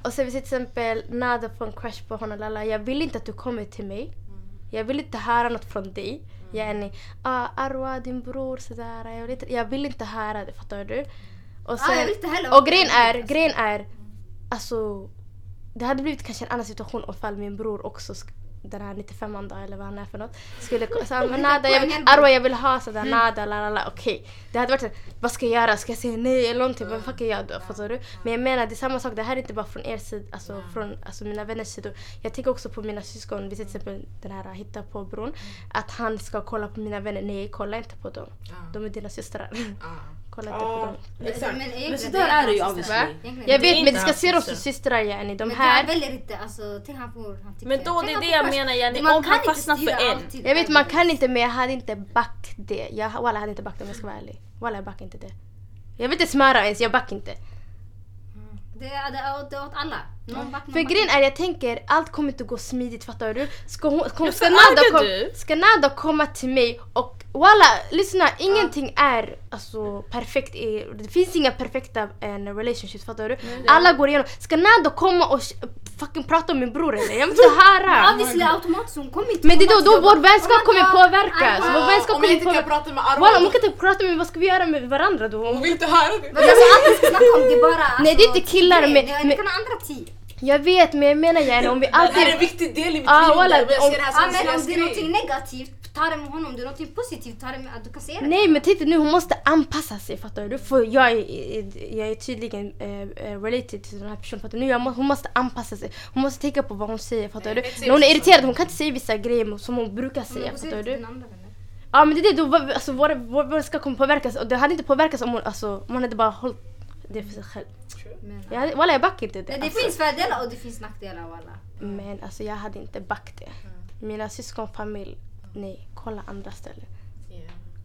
Och så vi säger till exempel Nada får en crush på honom, lala. jag vill inte att du kommer till mig. Jag vill inte höra något från dig. Yani, ah, Arwa din bror sådär. Jag vill, inte, jag vill inte höra det, fattar du? Och, Ah, jag vill inte heller och grejen är, grejen är, alltså det hade blivit kanske en annan situation ifall min bror också den här 95 då eller vad han är för något skulle han, men nada, jag vill, Arwa jag vill ha sådär nada la la la okej. Det hade varit så, vad ska jag göra? Ska jag säga nej eller någonting? Vad fuck är jag då? Fattar du? Men jag menar det är samma sak, det här är inte bara från er sida, alltså från alltså, mina vänners sida. Jag tänker också på mina syskon, vi till exempel den här hitta på bron. Att han ska kolla på mina vänner, nej kolla inte på dem. De är dina systrar. Ah. kolla inte på dem. Exakt. Men så det där är det ju obviously. Jag Det vet men du ska se dem som systrar yani. De Men här han väljer inte, alltså tänk han får han tycker. Men då, det är det jag menar, Jenny. Man Om kan han inte fastnar för en. Jag vet man kan inte men jag hade inte back det. Jag, walla, hade inte back det om jag ska vara ärlig. Walla jag backar inte det. Jag vill inte smöra ens, jag backar inte. Det det åt, det är åt alla. Någon back, någon För back. grejen är jag tänker allt kommer inte gå smidigt fattar du? Ska, hon, kom, ska, Nada, kom, ska Nada komma till mig och walla lyssna ingenting är alltså, perfekt. I, det finns inga perfekta en, relationships fattar du? Alla går igenom. Ska Nada komma och fucking prata om min bror eller? Jag vill inte höra. Obviously automatiskt hon kommer inte Men det är då, då vår vänskap kommer påverkas. Vår vänskap Om jag kommer inte kan påverkas. prata med Arwa, Walla om då- hon kan inte prata med mig, vad ska vi göra med varandra då? hon vill inte höra det. Men alltså allt vi ska snacka om det är bara alltså, Nej, det är inte killar, men- Det- men- Det kan ha andra tid. Jag vet men jag menar gärna om vi Det här är en alltid... viktig del i mitt Ah, liv. walla, jag om- ser det här som en men om det är någonting negativt, ta det med honom, det är något positivt, ta det med att du kan se det. Nej men titta nu hon måste anpassa sig fattar du? För jag är, jag är tydligen uh, related till den här personen fattar du? Nu jag må, hon måste anpassa sig. Hon måste tänka på vad hon säger fattar du? När hon är irriterad hon kan inte säga vissa grejer som hon brukar säga Men fattar du? Ja men det är det, då, alltså, våra, våra, våra ska kommer påverkas och det hade inte påverkats om hon, alltså, om hon hade bara hållit det för sig själv. Jag hade, walla jag backar inte det. Nej, det alltså. finns fördelar och det finns nackdelar av alla. Men alltså jag hade inte backat det. Mina syskon, familj, nej. Kolla andra ställen.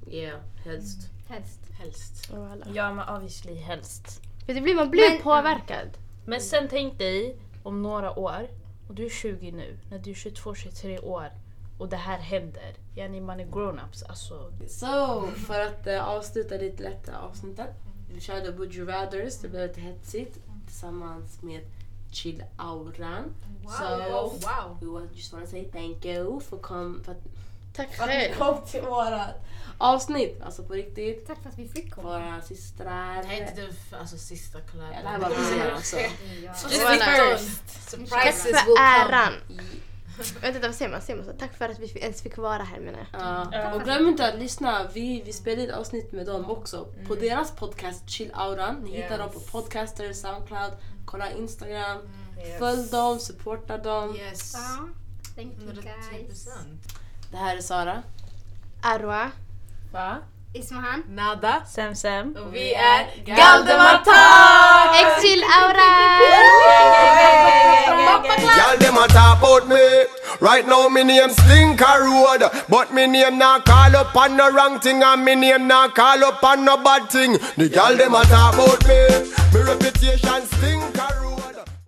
Yeah, helst. Helst. Helst. Walla. Ja men obviously helst. För det blir, man blir Men- påverkad. Men sen tänk dig om några år, och du är 20 nu, när du är 22-23 år och det här händer. Yani man är grown-ups. Alltså, Så, för att uh, avsluta lite lätta avsnittet. Vi körde Would You Rathers, det blev lite hetsigt tillsammans med Chill Auran. So, Oh, wow. we wa- just wanna say thank you för, kom, för att Tack för att ni kom till våra avsnitt. Alltså på riktigt. Tack för att vi fick komma. Våra systrar. Det här är inte f- alltså, sista Ja, collaben. det här var början alltså. Ja. Surprises Tack will för come. Vänta, vad säger man? Säger man så? Tack för att vi ens fick vara här menar jag. Ja. Och glöm inte att lyssna, vi, vi spelar ett avsnitt med dem också. På deras podcast Chill Auran. Ni hittar dem på Podcaster, Soundcloud. Kolla Instagram. Följ dem, supporta dem. Yes. Ja. Thank you guys. 110%. Det här är Sara. Arwa. va? Ismahan. Nada. Sem Sem. Och vi är Galdematar! Ex-chill aura! Y'all them a talk about me. Right now me name Slinker Road, but me name not call up on no wrong thing, and me name not call up on no bad thing. The y'all them a talk about me. Me reputation stinker.